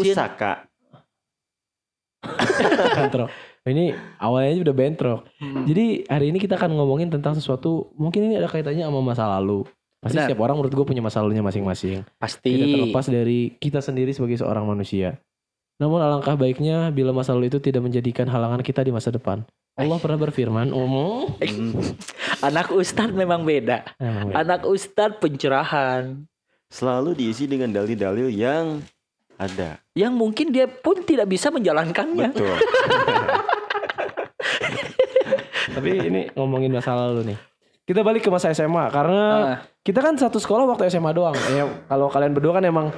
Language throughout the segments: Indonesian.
Pusaka. Bentrok. Ini awalnya aja udah bentrok. Jadi hari ini kita akan ngomongin tentang sesuatu mungkin ini ada kaitannya sama masa lalu. Pasti Benar. setiap orang menurut gue punya masa lalunya masing-masing. Pasti. Tidak terlepas dari kita sendiri sebagai seorang manusia. Namun alangkah baiknya bila masa lalu itu tidak menjadikan halangan kita di masa depan. Allah pernah berfirman, umum. Anak Ustadz memang beda. Emang beda. Anak Ustadz pencerahan. Selalu diisi dengan dalil-dalil yang ada. Yang mungkin dia pun tidak bisa menjalankannya. Betul. Tapi ini ngomongin masa lalu nih. Kita balik ke masa SMA karena Ah. kita kan satu sekolah waktu SMA doang. Ya kalau kalian berdua kan emang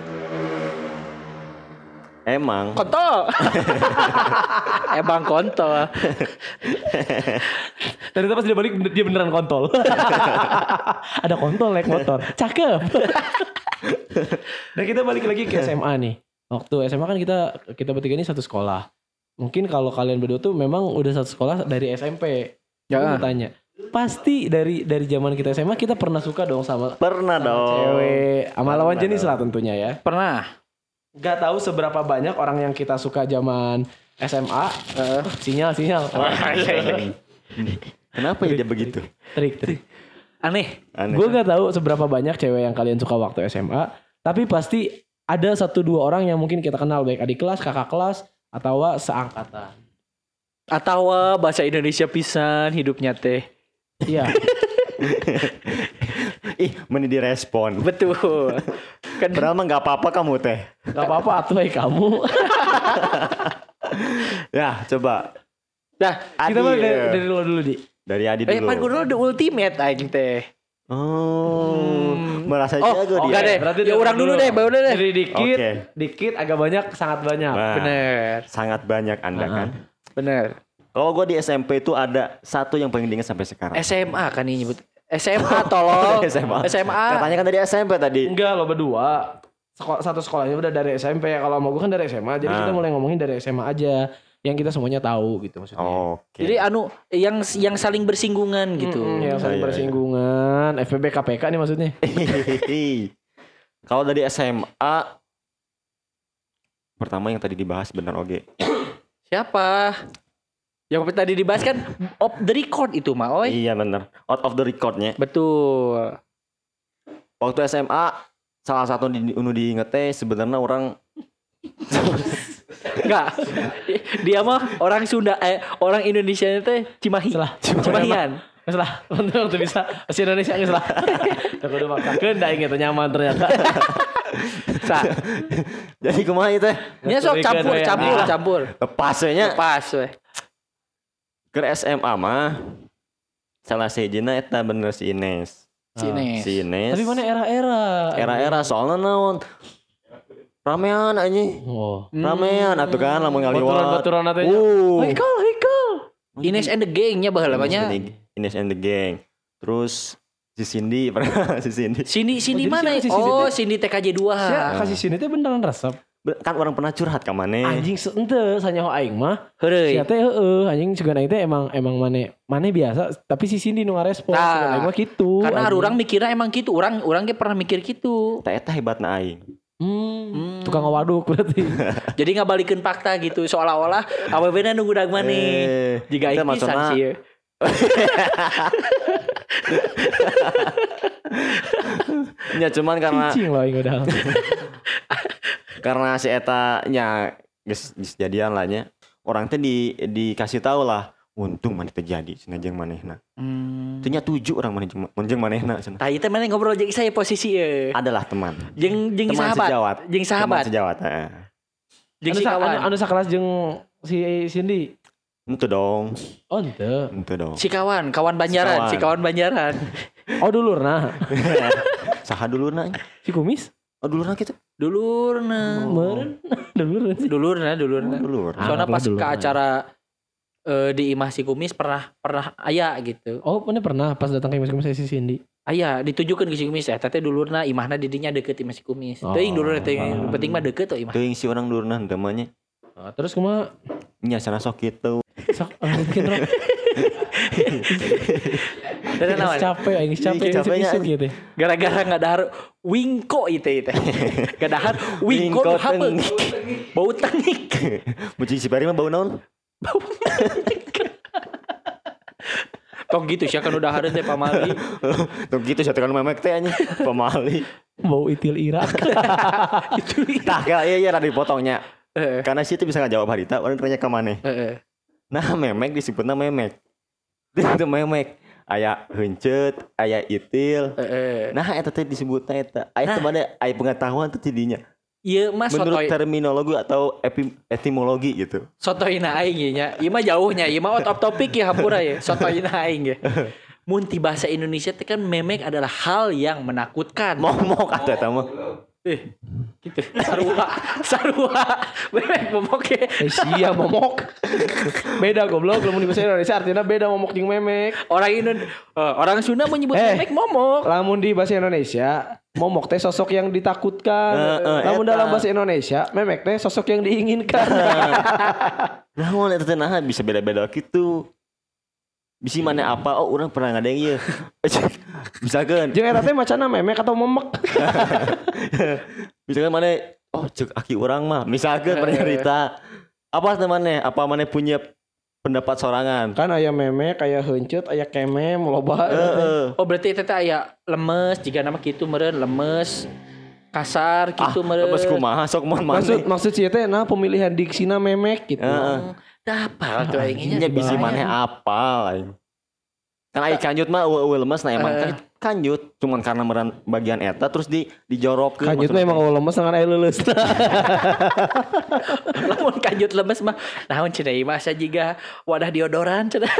Emang. Kontol. Emang kontol. dan itu pas dia balik dia beneran kontol. Ada kontol naik motor. Cakep. dan kita balik lagi ke SMA nih. Waktu SMA kan kita kita bertiga ini satu sekolah. Mungkin kalau kalian berdua tuh memang udah satu sekolah dari SMP. Ya. Aku tanya. Pasti dari dari zaman kita SMA kita pernah suka dong sama Pernah sama dong. cewek sama lawan jenis dong. lah tentunya ya. Pernah. Gak tahu seberapa banyak orang yang kita suka zaman SMA. Eh, sinyal sinyal. Kenapa ya dia begitu? trik trik. Aneh. Aneh. Gue gak tahu seberapa banyak cewek yang kalian suka waktu SMA. Tapi pasti ada satu dua orang yang mungkin kita kenal baik adik kelas, kakak kelas, atau seangkatan. Atau bahasa Indonesia pisan hidupnya teh. Iya. Ih, meni direspon. Betul. Kan Padahal mah gak apa-apa kamu teh. Gak apa-apa atuh hai kamu. Ya, coba. dah. kita Adi, mulai dari, dari lo dulu di. Dari Adi Eh, dulu. pan dulu the ultimate aing teh. Oh, merasa Oh, jago oh, dia. deh. Ya, orang dulu deh, baru deh. Dari dikit, Oke. dikit agak banyak, sangat banyak. Nah, Bener. Sangat banyak Anda Ah. kan. Bener. Kalau gue di SMP itu ada satu yang paling diingat sampai sekarang. SMA kan ini nyebut. SMA tolong. SMA. SMA. Katanya kan dari SMP tadi. Enggak lo berdua. Seko- satu sekolahnya udah dari SMP. Kalau mau gue kan dari SMA. Jadi Ah. kita mulai ngomongin dari SMA aja. Yang kita semuanya tahu gitu maksudnya. Oke. Jadi anu yang yang saling bersinggungan gitu. Mm-mm, yang saling Iya, iya. bersinggungan. FPB KPK nih maksudnya. Kalau dari SMA pertama yang tadi dibahas benar oke. Siapa? Yang tadi dibahas kan off the record itu mah, oi. Iya benar. Out of the recordnya. Betul. Waktu SMA salah satu di unu diinget teh sebenarnya orang Enggak. Dia mah orang Sunda eh orang Indonesia teh Cimahi. Salah. Cimahian. Nggak salah. Untuk waktu bisa. Masih Indonesia nggak salah. Aku udah maksakan. Dah inget nyaman ternyata. Sa. jadi kumaha itu teh Nya sok campur, campur, Ah. campur. lepas we nya Pas weh. ke SMA mah salah sejina eta bener si Ines. Si Ines. Tapi mana era-era? era-era soalnya naon ramean anjing Oh. ramean atuh kan lamun ngaliwat Baturan-baturan natanya. uh Haikal, Haikal. Ines and the Gang-nya baheula banyak. Ines, Ines and the Gang terus si Cindy pernah si Cindy sini Oh, jadi mana? siapa si Cindy Oh, teh? Cindy TKJ 2. Sia kasih sini teh beneran resep. Kan orang pernah curhat ke mana Anjing seente sanyaho aing mah. Heureuy. Sia teh heeh anjing sugan aing teh emang emang mane mane biasa tapi si Cindy nu ngarespon Nah, sugan aing mah kitu. Karena anjing. orang mikirnya emang gitu. Orang orang ge pernah mikir gitu. tak eta hebatna aing Hmm, Hmm. tukang waduk berarti. Jadi nggak balikin fakta gitu seolah-olah AWB-na nunggu dag mana. Eh, Jika maksudna- sih. ya. ya cuman karena Cicing loh udah. karena si eta nya jadian lah nya orang teh di dikasih tahu lah untung mana terjadi senajang manehna Hmm. Tanya tujuh orang mana menjeng manehna cenah. Tah itu mana ngobrol jeung saya posisi ya. adalah teman Jeung jeung teman sahabat. sejawat Jeung sahabat. teman sejawat heeh. Jeung anu, si sa- kawan. anu, anu sakelas jeung si Cindy. Itu dong. Oh, ente. Itu dong. Si kawan, kawan Banjaran, Si si kawan Banjaran. Oh, dulurna. Saha dulu nak? Si kumis. Oh dulu nak gitu. Dulurna. Meureun. Dulurna sih. Dulurna, dulurna. Dulu. Ah. Soalnya pas ke dulurna. acara eh, di Imah si Kumis pernah pernah aya gitu. Oh, mana pernah pas datang ke kumis si Cindy. Aya ditujukan ke si Kumis ya, tete dulurna imahna didinya deket Imah si Kumis. Oh. Teuing dulurna teuing penting mah deket tuh Imah. Tuh yang si orang dulu nah namanya. Nah, terus kumaha? Nya sana sok gitu. Sok lanjutkeun rok. Dan naon? capek aing capek capeknya, gitu. Gara-gara nggak dahar wingko itu itu. Gak dahar wingko hapeng. tengik. Bau tengik. Mucing si Peri mah bau naon? Tong gitu sih kan udah harus teh pamali. Tuh gitu satu kan memek teh anjing. Pemali. Bau itil Irak. Itu. Tah ya iya iya rada dipotongnya. Heeh. Karena sih itu bisa ngajawab harita orang tanya ke mana. Heeh. Nah memek disebutnya memek. Itu memek. Aya heuncet, aya itil. Heeh. Nah eta teh disebutna eta. Aya mana aya pengetahuan tuh tidinya. Ieu mah Menurut sotoy terminologi atau epi- etimologi gitu. sotoyna aing ge nya. Ieu mah jauhnya, ieu mah out of topic ya hampura ya. Sotoyna aing ge. Mun ti bahasa Indonesia teh kan memek adalah hal yang menakutkan. Momok eta mah. Eh, gitu. Sarua, sarua. Memek momok ya. Eh sia momok. beda goblok lamun di bahasa Indonesia artinya beda momok jeung memek. Orang Indon, eh, orang Sunda menyebut Eh. memek momok. Lamun di bahasa Indonesia momok teh sosok yang ditakutkan. Lamun eta. dalam bahasa Indonesia memek teh sosok yang diinginkan. Naon eta teh bisa beda-beda gitu. Bisi mana apa? Oh, orang pernah ngadeng ieu. Misalkan, Jeung eta teh macana memek atau memek. misalkan mana oh cek aki orang mah. Misalkan pernah cerita. Apa temannya? Apa mana punya pendapat sorangan? Kan aya memek, aya heuncet, aya kemem, loba. Heeh. Oh berarti itu teh aya lemes, jika nama gitu meren lemes, kasar gitu Ah, meren. lepas kumaha sok mon Maksud maksud sih teh nah pemilihan diksina memek gitu. Heeh. Dapal tuh aingnya. Nya bisi mana apa lain. Kan ai kanjut mah eueuh lemes nah emang kan kanjut cuman karena meran bagian eta terus di dijorok Kanjut mah emang eueuh lemes dengan aya leuleus. Lamun kanjut lemes mah naon cenah ieu mah jiga wadah diodoran cenah.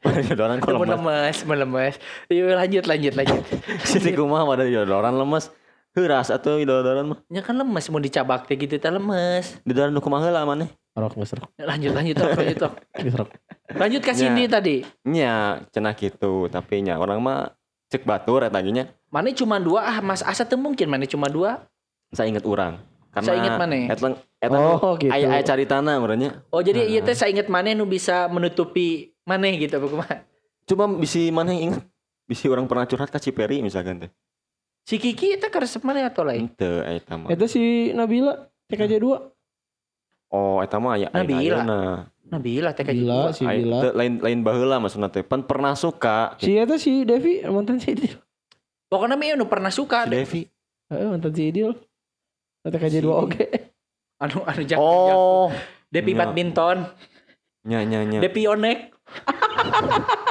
Jodoran kok lemes. lemes. Yuk lanjut lanjut lanjut. Siti kumaha pada jodoran lemes. Heuras atuh jodoran mah. Nya kan lemes mun dicabak teh gitu teh lemes. Jodoran nu kumaha heula maneh? Rok geus rok. Lanjut lanjut Tok, lanjut Tok. Geus rok. Lanjut ke Cindy tadi. Nya cenah gitu, tapi nya orang mah cek batur eta ge nya. Mana cuma dua ah Mas Asa teu mungkin mana cuma dua. Saya inget urang. Karena Saya inget maneh. Eta eta Oh, gitu. aya aya caritana urangnya. Oh jadi iya teh saya inget mana nu bisa menutupi maneh gitu apa kumaha. Coba bisi maneh inget bisi orang pernah curhat ka Ciperi misalkan teh. Si Kiki itu keresep mana atau lain? Teu eta mah. Itu si Nabila TKJ 2. Oh, eta mah aya Nabila. Nabila teh kayak Gila si Bila. lain lain baheula maksudna teh. Pan pernah suka Si eta si Devi mantan si Idil. Pokoknya mah nu pernah suka si Devi. Heeh, mantan si Idil. TKJ 2 oke. anu anu jak Oh, Nya. badminton, nya nya nya. Depi onek.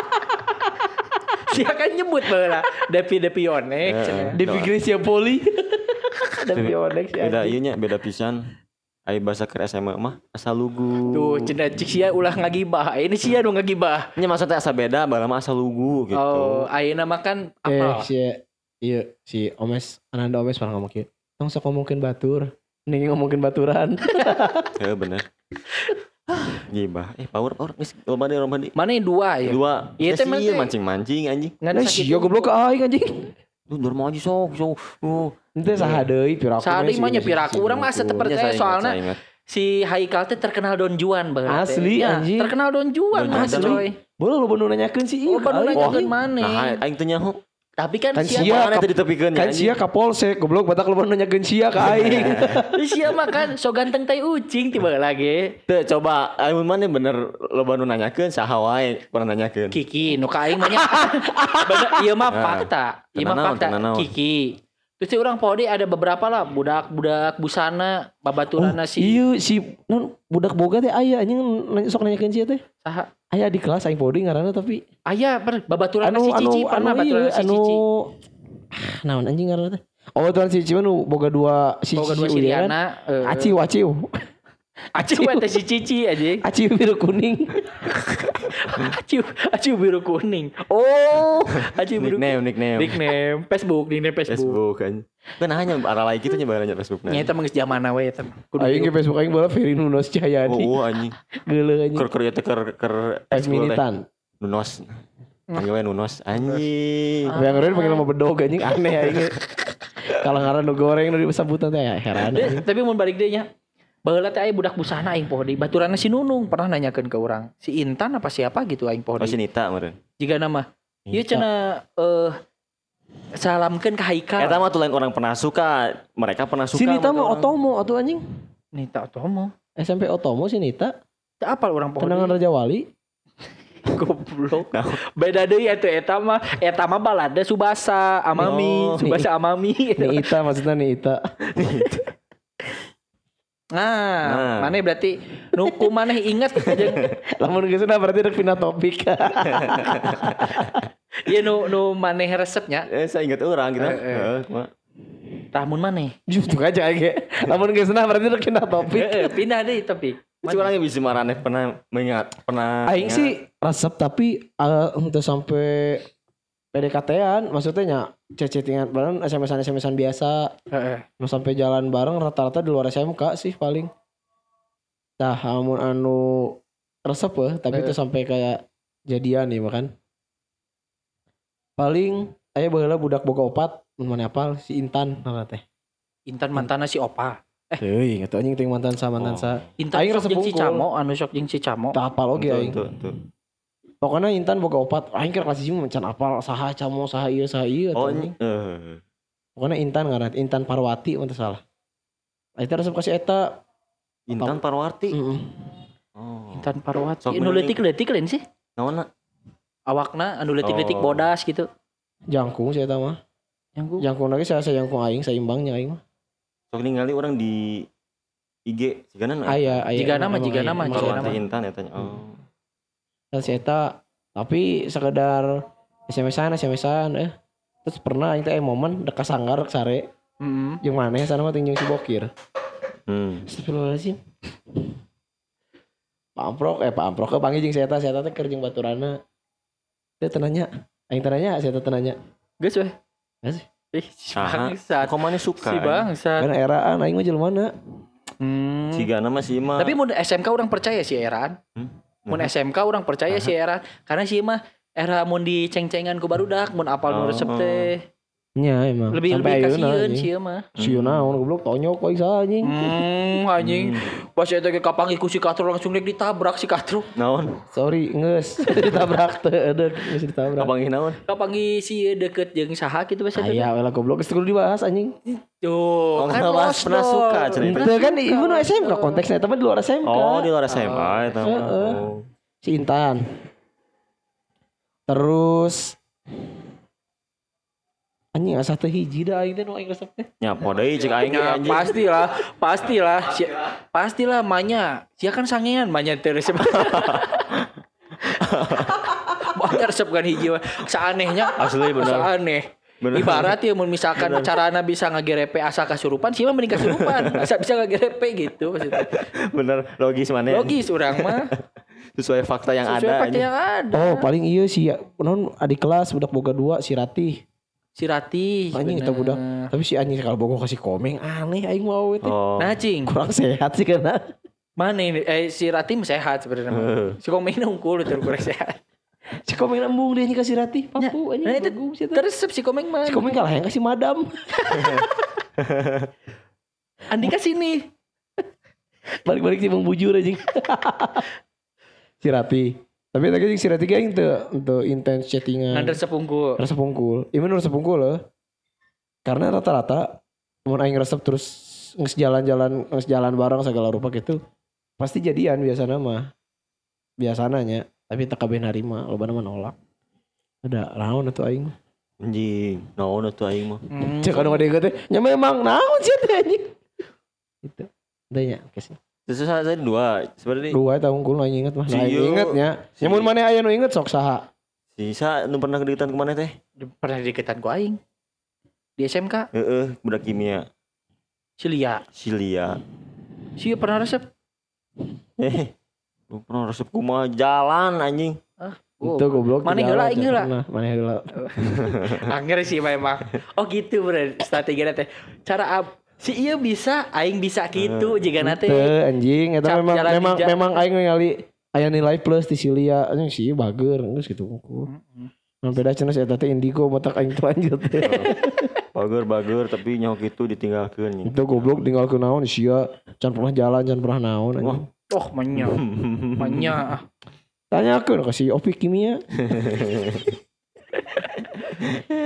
Dia kan nyebut baheula Depi Depi onek. Devi. Gracia Poli. Devi Onek si Beda ieu nya beda pisan. Ai bahasa ke SMA mah asal lugu. Tuh cenah cik sia ulah ngagibah. Ini sia nu ngagibah. Nya maksudnya asa beda, bala mah asal lugu gitu. Oh, ayeuna mah kan Eh apa? si iya si Omes Ananda Omes pernah ngomong gitu. Tong sok ngomongin batur. Nih ngomongin baturan. Heeh bener. Gibah. Eh power power geus loba deui loba deui. Mana yang dua ya? Dua. Iya, Iya teh, teh. mancing-mancing anjing. Nggak ada sakit. sia goblok aing anjing. Lu dur mau aja sok sok. Oh. Ente saha deui piraku. Sadi mah mah si- nya piraku si- urang mah asa si- percaya Iya, soalna si Haikal teh terkenal Don Juan teh. Asli, Ya, anjing. Terkenal Don Juan mah coy. Boleh lu bener nanyakeun sih iya. Oh, ka aing. nanyakeun maneh. Nah, aing teh nyaho. Tapi kan, Kan sia Mana teh ditepikeun Kan sia kapolsek goblok batak lu bener nanyakeun sia ka aing. sia mah kan so ganteng teh ucing tiba lagi. Teu coba aing mana bener loba nu nanyakeun saha wae pernah nanyakeun. Kiki nu ka aing mah nya. Bener ieu mah Nah, fakta. Ieu mah fakta. Kiki. Terus si orang podi ada beberapa lah budak-budak busana babaturana si Iya si non budak boga teh aya anjing nanya- sok nanyakeun sia teh. saha Aya di kelas aing podi ngaranna tapi aya per babaturana anu si anu Cici anu pernah babaturana ieu si anu Cici. ah naon anjing ngaranna teh. Oh tuan si Cici boga dua si Boga dua Cici ulian. Siriana. eh, Aci waciu. Aciu eta si Cici aja. Aci biru kuning. Aciu, aciu biru kuning. Oh, aciu biru Nickname, nickname. Nickname Facebook, nickname Facebook. Facebook kan. Kan hanya arah lain gitu nyebar nanya Facebook. Nya eta mah geus zamana we eta. Aing. Facebook aing bola Ferry Nunos Cahyadi. Oh, anjing. Geuleuh anjing. Ker ker ya teh ker ker ekskul teh. militan. Nunos. Panggil we Nunos. Anjing. Yang keren panggil nama bedog anjing aneh aing. Kalau ngaran nu goreng nu disebutan teh ya heran Deh, anjing. tapi mun balik deui nya. Baheula teh aya budak busana aing poho deui. Baturanna si Nunung pernah nanyakeun ke orang. Si Intan apa siapa gitu aing poho Oh si. Nita meureun. Jika nama Ieu cenah eh salamkeun ka Haikal. Eta mah tuh lain orang pernah suka. Mereka pernah suka. Si Nita mah. Otomo atuh anjing. Nita Otomo. SMP Otomo si Nita. Teu apal orang poho Tenangan. Raja Wali. Goblok. Nah. Beda deui atuh eta mah eta mah balada Subasa Amami, Oh. Subasa Amami. Ni Ita maksudnya ni Ita. Nah, Nah. mana berarti nuku mana ingat jeung Lamun geus berarti rek pindah topik. ieu nu nu maneh resepnya Eh, saya ingat orang gitu. Eh, eh. Heeh, cuma tahun maneh. Justru aja ge. Lamun geus berarti rek pindah topik. Heeh, pindah deh tapi. Masih orang yang bisa marane pernah mengingat pernah Aing sih resep tapi uh, untuk sampai PDKT-an maksudnya nya cecetingan bareng SMS-an SMS-an biasa Heeh. mau sampai jalan bareng rata-rata di luar SMK sih paling nah amun anu resep ya tapi itu sampai kayak jadian nih makan paling aya baheula budak boga opat mun mana apal si Intan nama teh Intan mantana si Opa. Heuy ngatu anjing ting mantan sa mantan Oh. sa Intan Aing resep si. Camo, anu sok jeung si Camo. tak apal oge aing tuh, tuh. Pokoknya Intan boga opat aing keur kelas hiji mah can apal saha camo saha ieu saha ieu Oh, anjing. eh pokoknya Intan ngaran Intan Parwati mun teu salah Eta resep kasih eta Intan Parwati. Heeh. Oh. Intan Parwati. Sok Anu leutik-leutik lain sih. Naonna? Awakna anu leutik-leutik Oh. bodas gitu. jangkung sih eta mah Yang gua jangkung lagi saya saya jangkung aing seimbangnya aing mah Sok ningali orang di IG Sigana aya aya Jigana mah, jigana mah, jigana mah. Intan ya tanya. Oh. Dan si eta tapi sekedar SMS-an SMS-an eh terus pernah aing teh aya momen dekat sanggar sare Heeh. jeung maneh sana mah ting jeung si bokir Hmm. Astagfirullahaladzim Pak Amprok eh Pak Amprok ke panggil jeung si eta si eta teh keur jeung baturana dia tenanya aing tenanya si eta tenanya Geus weh. Geus. Ih, si bangsat. Kok mana suka? Si bangsat. kan eraan aing mah jelema Hmm. Sigana mah si mah. Tapi mun SMK orang percaya si Eran. Hmm? Mun SMK orang percaya si Eran karena si mah era mun diceng-cengan ku barudak mun apal nu Oh. resep teh nya emang lebih lebih Sampai ayeuna, kasieun anjing. si ieu mah. Sieun naon goblok tonyok kok isa anjing Hmm, anjing. Pas eta ge kapanggih ku si Katro langsung rek ditabrak si Katro. naon? sorry ngeus ditabrak teu edeuk geus ditabrak Kapanggih naon? Kapanggih si deket jeung saha kitu basa teh. Aya lah goblok geus kudu dibahas anjing. Tuh, Oh, kan bahas- pernah suka cenah itu. Itu kan ibu nu SMK konteksnya tapi di luar SMK. Oh, di luar SMA eta mah. Heeh. Oh. si Intan. Terus anjing asa teu hiji da aing teh nu aing resep teh. Nyapo deui cek aing Ya, anjing. pastilah, pastilah, si, pastilah manya. Sia kan sangean manya teu resep. Banyak resep kan hiji mah. Saanehnya, Asli bener. saaneh. Bener. Ibarat ya mun misalkan carana bisa ngagerepe asa kasurupan, sih mah mending kasurupan. Asa bisa ngagerepe gitu maksudnya. Bener logis mana? Logis urang mah. Sesuai fakta yang Sesuai ada. fakta anjing. yang ada. Oh, paling iya sih ya. Non adik kelas budak boga dua si Ratih. Si Ratih. Anjing eta budak. Tapi si anjing kalau boga kasih komeng aneh aing mau teh. Oh. Nah, cing. Kurang sehat sih karena. Mana ini? Eh, si Ratih mah sehat sebenarnya. Si Komeng unggul terus kurang sehat. Si komeng embung dia kasih Ratih. Papu anjing. Nah, itu bagus eta. terus si Komeng mah. Si komeng kalah yang kasih madam. Andika sini. Balik-balik sih bujur anjing. si Ratih. Tapi tadi si Ratih kayak itu untuk intens chattingan. Nander sepungku. resep unggul. Iya bener resep unggul loh. Karena rata-rata mau aing resep terus nges jalan-jalan nges jalan bareng segala rupa gitu pasti jadian biasa nama biasananya tapi tak kabeh narima lo nama nolak ada naon atuh aing Anjing. Naon atuh aing mah. Hmm. cek anu ada teh nya memang naon sih teh anjing gitu oke sih. Terus saya saya dua. Sebenarnya Dua eta unggul nu aing inget mah. Nah, Si aing inget nya. Si- Nyamun mana aya nu inget sok saha? sisa nu pernah kedeketan ke mana teh? Pernah diketan ku aing. di SMK Heeh, budak kimia. si Lia Si Lia. si pernah resep Eh, lu pernah resep kumaha jalan anjing. Oh, Itu goblok. Mana heula, aing heula. Mana heula. Angger sih memang. Oh gitu bener strategi teh. Cara ab, si iya bisa, aing bisa gitu jika nanti. Teu anjing eta Cap memang jalan memang memang aing ningali aya nilai plus di Silia anjing sih bager geus gitu. Sampai dah cenah eta teh indigo matak aing teu lanjut. Bager-bager tapi nyok itu ditinggalkeun anjing. Itu goblok tinggal ke naon sia can pernah jalan can pernah naon anjing. Oh manya, manya. Tanyakeun ka si Opi kimia.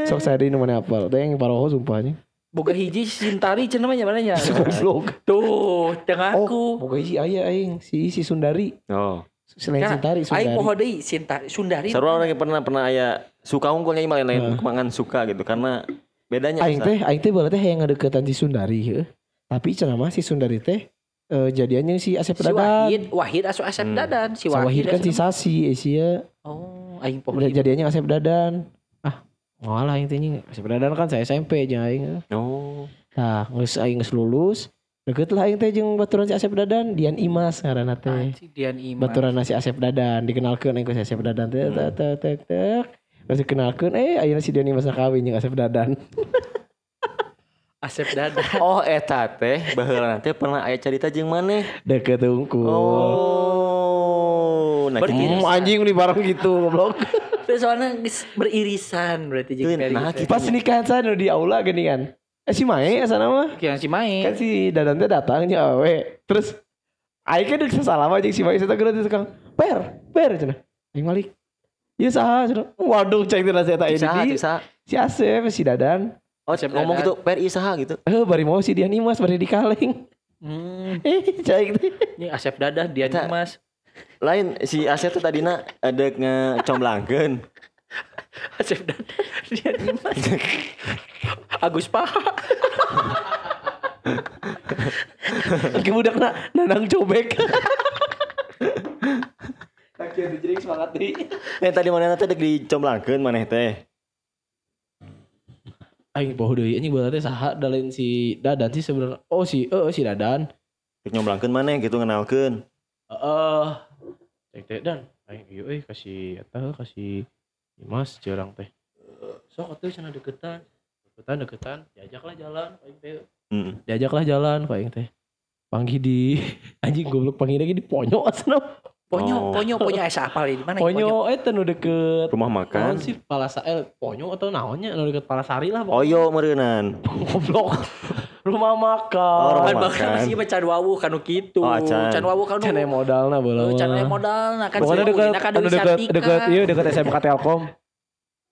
Sok sari nu mana apal. Teh yang paroho sumpah anjing. Boga hiji Sintari cenah mah mana nya. Goblok. Tuh, tengah Oh, aku. pokoknya si aya aing si si Sundari. Oh. Selain Karena Sintari Aing Sundari. poho deui Sintari Sundari. Sarua orang yang pernah pernah aya suka unggulnya ieu lain-lain Heeh. kemangan suka gitu karena bedanya Aing teh aing teh berarti yang ngadeukeutan si Sundari heuh. Tapi cenah mah si Sundari teh eh, jadiannya si Asep Si Dadan. Wahid, Wahid asup Asep Hmm. Dadan, si Si Wahid kan si Sasi eh, sia. Oh, aing poho. Udah jadiannya Asep Dadan. Ah, ngalah aing teh nya. Asep Dadan kan saya SMP jeung aing. Oh. Nah, geus aing geus lulus. Deket lah aing teh jeung baturan si Asep Dadan, Dian Imas ngaranna teh. Dian Iman. Baturan si Asep Dadan, dikenalkeun aing ku si Asep Dadan teh tek tek tek tek. Terus dikenalkeun eh ayeuna si Dian Imas kawin jeung Asep Dadan. Asep Dadan. Oh eta teh baheula teh pernah aya carita jeung maneh. Deket unggul. Oh. Nah, Berarti- gitu. Anjing nih bareng gitu goblok. Terus soalnya geus beririsan berarti jeung dari nah, gitu. Pas nikahan saya nu di aula gini kan. Eh si Mae asa nama. yang si Mae. Kan si Dadan teh datang nya awe. Terus aing kan deuk sasalama jeung si Mae saya geus tukang. Per, per cenah. Aing malik. Ieu saha cenah. Waduh cek teh saya saha, saha. Si Asep, si Dadan. Oh, Asep ngomong gitu, PRI saha gitu. Eh bari mau si Dian Imas bari di kaleng. Hmm, Eh cek teh. ini Asep Dadan Dian Imas. Lain si Asep tuh tadina ada ngecomblangkeun. Asep Dadan Dian Imas. Agus Paha. Iki budakna nanang cobek. Kaki ada jering semangat nih. Yang tadi mana teh dek dicomblangkeun maneh teh. Aing poho deui anjing berarti saha dalain si Dadan sih sebenarnya. Oh si eh si Dadan. Dek nyomblangkeun maneh gitu ngenalkeun. Heeh. Cek teh dan aing ieu euy kasih eta kasih Dimas cerang teh. Sok atuh cenah deketan. Deketan deketan diajaklah jalan aing teh. Heeh. Diajaklah jalan ku aing teh. Panggil di anjing goblok panggil lagi di ponyo asna. Ponyo, Oh. ponyo, ponyo asa apal di mana? Ponyo eta nu deket Rumah Naon makan. sih Palasa eh ponyo atau naonnya nu deket Palasari lah Oyo meureunnan. goblok. Rumah Oh, makan. rumah Kan makan. sih can wawu kanu kitu. Oh, acan. Can wawu kanu. Can modalna Oh, bae lah. Can aya modal nah kan Pokoknya dekat dekat Sartika. dekat iya dekat SMK Telkom.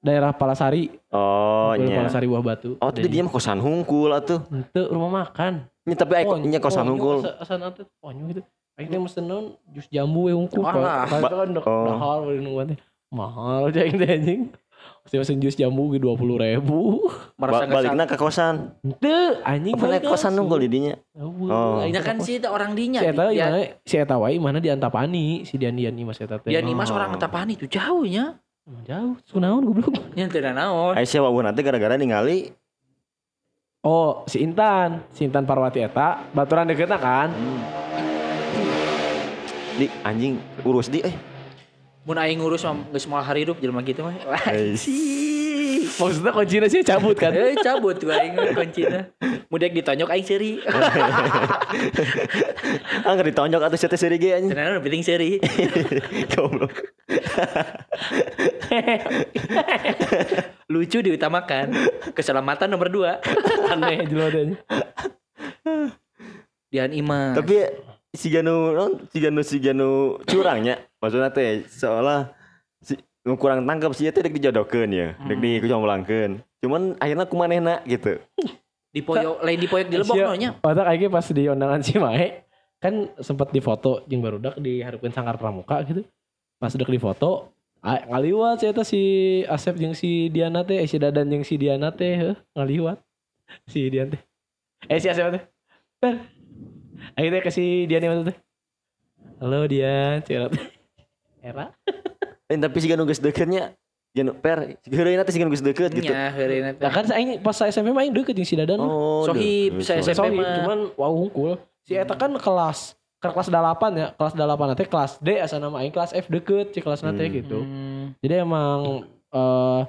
Daerah Palasari. Oh, nya. Palasari Buah Batu. Oh, tadi dia mah kosan hungkul atuh. Itu rumah makan. Ini tapi aya nya kosan hungkul. Asa asa ponyo gitu. Aing teh mesen naon jus jambu we hungkul. Dek Oh. mahal. Mahal aja aing anjing. Mesti mesen jus jambu ge 20 ribu. Merasa Ba balikna ke kosan. Henteu anjing Apa naik balik kosan langsung. hungkul di dinya? Oh. Ya kan si itu orang dinya. Si eta Dian- mana si eta wae mana di Antapani si Dian Dian Imas eta teh. Dian Imas Oh. orang Antapani itu jauhnya. Jauh, kunaon goblok. Nya teu da naon. Aisyah wabuh nanti gara-gara ningali Oh, si Intan, si Intan Parwati eta baturan deketna kan. di anjing urus di eh. Mun aing ngurus mah geus moal hari hidup jelema gitu mah. Wah, Ais. sih. Maksudnya kuncinya sih cabut kan. Eh cabut gua aing kuncina. Mudek ditonyok aing seri. Ah nggak ditonjok atau siapa seri ge anjing. Cenah penting seri. Goblok. Lucu diutamakan. Keselamatan nomor dua. Aneh jelo deh. Dian Imas. Tapi si Ganu non si Ganu si Ganu curangnya maksudnya teh seolah si kurang tangkap sih teh dek dijodohkeun ya, dek Hmm. dikucomblangkeun. Cuman akhirnya kumanehna gitu. Dipoyok lain dipoyok di lebok Sia- no nya. Otak aja pas di undangan si Mae kan sempat difoto jeung barudak diharapkeun sangkar pramuka gitu. Pas udah difoto ngaliwat si eta si Asep jeung si Diana teh, eh, si Dadan jeung si Diana teh heuh, ngaliwat. Si Dian teh. Eh si Asep teh. Akhirnya ke si Dian yang teh. Halo Dian, cerita. Era. Eh, tapi si Ganu geus deketnya Jangan per, heureuy teh sing geus deket gitu. Nya heureuna teh. Nah kan aing pas saya SMP mah aing deket jeung si Dadan. Oh, Sohib, saya SMP mah. cuman wow hungkul. Si eta kan kelas ke kelas 8 ya, kelas 8 nanti kelas D asa nama aing kelas F deket si kelas nanti Hmm. gitu. Hmm. Jadi emang eh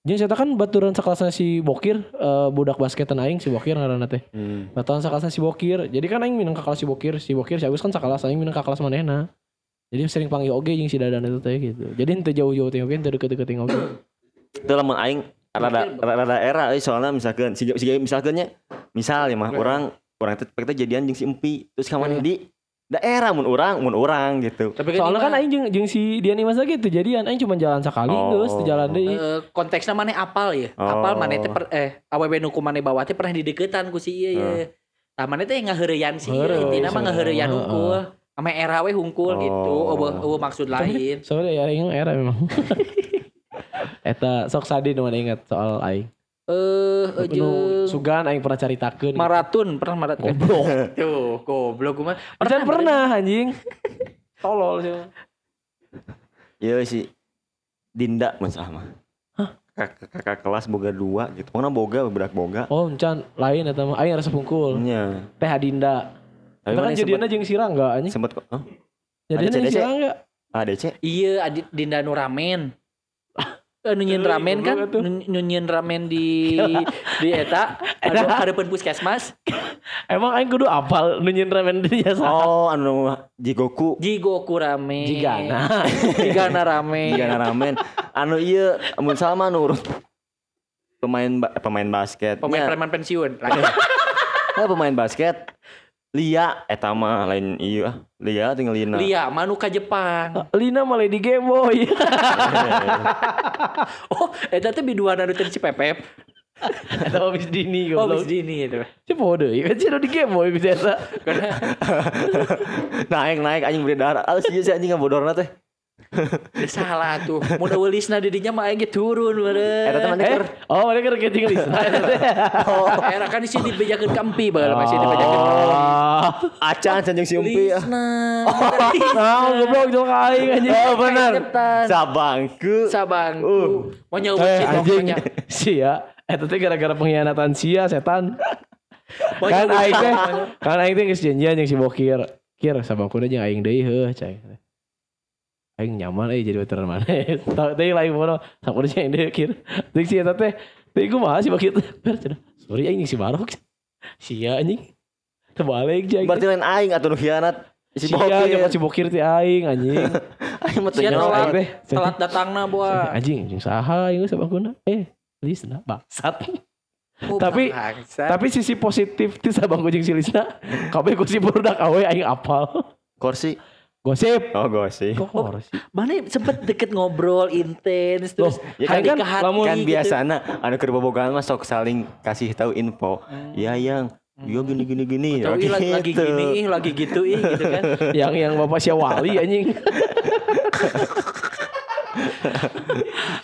si eta kan baturan sekelasnya si Bokir eh, budak basketan aing si Bokir ngaranna teh. Hmm. Baturan sekelasnya si Bokir. Jadi kan aing minang kelas si Bokir, si Bokir si Agus kan sekelas aing minang ke kelas manehna. Jadi sering panggil oge jeung si Dadan itu teh gitu. Jadi ente jauh-jauh teh oge ente deket-deket teh oge. Itu lamun aing rada rada era euy soalnya misalkan si, si misalkan nya misal ya mah orang orang teh kita jadian jeung si Empi terus ka maneh di daerah mun urang mun urang gitu. Tapi Soalnya kan ieu mah, aing jeung jeung si Dian Imas lagi tuh jadian aing cuma jalan sekali Oh. geus di jalan deui. eh, konteksnya mana apal ya Oh. apal mana teh eh awewe nu ku maneh bawa teh pernah dideketan ku si ieu Oh. ya tah mana teh ngaheureyan si ieu intina mah ngaheureyan hungkul ame era we hungkul gitu Oh. eueuh eueuh maksud lain Soalnya ya aing era memang. Eta sok sadi nu mana ingat soal aing. Eh Nu jeung sugan aing pernah caritakeun. maratun pernah maratun Goblok. tuh goblok gua mah Pernah pernah anjing. Tolol sih. Iya si Dinda masalah mah. Kakak, kakak kelas boga dua gitu. Mana boga bedak boga. Oh, encan lain eta mah aing rasa pungkul. Nya. Teh Adinda. Tapi kan mana jadianna jeung Sirangga anjing. sempat kok. Hah? Jadianna jeung ADC? Sirangga. ADC. iya adit Dinda nu Eh, Euy, ramen kan goblok atuh. Nun- nunyin ramen di di eta aduh harapan puskesmas Emang aing kudu apal nu nyin ramen di jasa. Oh, anu Jigoku. Jigoku ramen Jigana. Jigana ramen Jigana ramen. Anu iya mun sama anu urut pemain ba- eh, pemain basket. pemain Nya, preman pensiun eh, pemain basket. Lia eta mah lain iya. Lia tinggal Lina. Lia manu ka Jepang Lina malah di Game Boy. oh eta teh biduan anu teh si Pepep Eta mah bis dini oh goblok. bis dini itu Si podo, ya kan sih di Game Boy biasa. naik naik anjing beredar. Alus ieu si anjing bodorna teh. Salah tuh mau ulisna didinya mah ge turun Eta teh meureun mana keur? Oh, mereka rek tinggal di sana. oh era kan isi dibejakeun kampi bae masih dibejakeun Oh. Acan anjing si Umpi. ah. Goblok jauh aing anjing. Oh benar. Ketan. Sabangku. sabangku Uh. mau nyawa Eh, sih anjing. Sia, eta teh gara-gara pengkhianatan sia setan. Kan aing teh, kan aing teh geus janjian jeung si Bokir. Kir sabangkuna jeung aing deui heuh cai. Aing nyaman euy jadi veteran mana. Tah teh lain mono, sakuna jeung aing deui kir. Deuk si eta teh, teh kumaha si Bokir teh? Per cenah. Sorry aing si Barok. Sia anjing. Terbalik jeung. Berarti lain aing atuh nu khianat. Si Bokir. si Bokir teh aing anjing. Aing mah telat telat datangna buah Anjing, jeung saha aing sabangkuna? Eh, Lisna bangsat. Oh, Tapi-. Tapi sisi positif ti sabangku jeung si Lisna, kabeh gosip budak awe aing apal. Kursi. Gosip. Oh, gosip. Kok horor sih? mana sempet deket ngobrol intens terus ya hati kan ke hati lamun kan gitu. biasana anu keur bobogohan mah sok saling kasih tahu info. Iya yang Iya gini gini gini. Oh, ih, lagi, lagi gitu. gini ih, lagi gitu ih gitu kan. yang yang bapak Syawali anjing.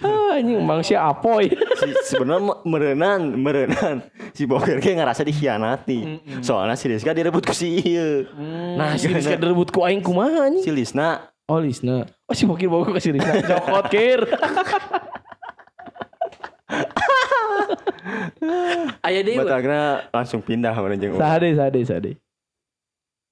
ah, anjing Mang si Apoy. Si- sebenarnya merenan merenan si Bokir ge ngerasa dikhianati. Soalnya si Rizka direbut ku si ieu. Nah, si Rizka direbut ku aing kumaha anjing? Si Lisna Oh, Lisna. Oh, si Bokir bawa ke si Rizna. Jokot kir. Deui. we. batagna langsung pindah mana jeung. Sade, sade, sade.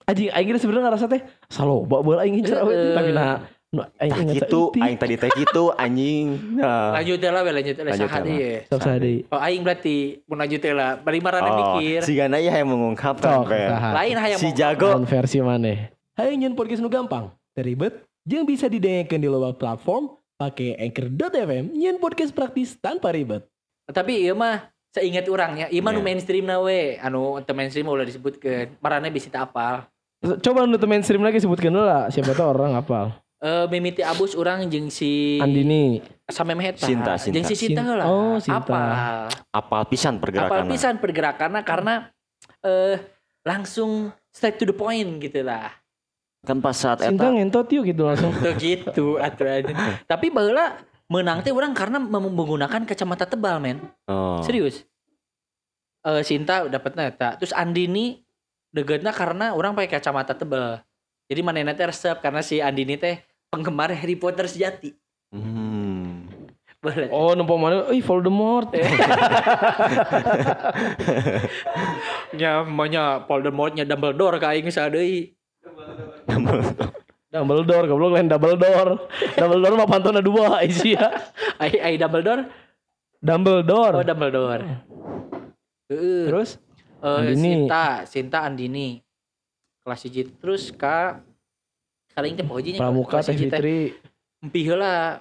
Anjing aing geus sebenarnya ngerasa teh saloba bae aing Heeh. tapi nah nu aing ingat gitu, saeutik. aing tadi teh gitu anjing. Nah. Lanjut lah we lanjut lah Lanjut saha lah. deui. Sok sade. Oh aing berarti mun lanjut lah. Bari marana Oh, mikir. si Gana ya yang mengungkapkan Sok, Fer. saha. Lain hayang Si mau- jago Naon versi maneh. Hai nyen podcast nu gampang, teribet, jeung bisa didengarkan di loba platform pakai Anchor.fm nyen podcast praktis tanpa ribet. Tapi ieu mah seingat urang ya, ieu mah nu Iya. mainstream na we. Anu teu mainstream ulah disebutkeun. Marana bisa teu apal. Coba nu mainstream lagi sebutkeun dulu lah, siapa tahu orang hafal. Eh mimiti abus urang jeung si Andini. Sampai meheta. Sinta, Sinta. Jeung si Sinta Sin- heula. oh, Sinta. Apal. apal pisan pergerakan. pisan pergerakannya karena eh langsung straight to the point gitu lah. Kan pas saat Sinta eta ngentot yuk gitu langsung. Tuh gitu atuh aja. Tapi baheula menang teh orang karena mem- menggunakan kacamata tebal men. oh. Serius. Eh Sinta dapetnya eta. Terus Andini degetna karena orang pakai kacamata tebal. Jadi manehna teh resep karena si Andini teh penggemar Harry Potter sejati. Hmm. Oh, nempo mana? Ih, Voldemort. nya maunya Voldemortnya Dumbledore ka aing sadeui. Dumbledore, goblok lain Dumbledore. Dumbledore mah pantona dua isi ya. Ai ai Dumbledore? Dumbledore. Oh Dumbledore. Heeh. Terus Eh, Andini. Sinta, Sinta Andini. Kelas hiji terus ka Kaling teh pohojinya Pramuka Teh Fitri. Empi heula.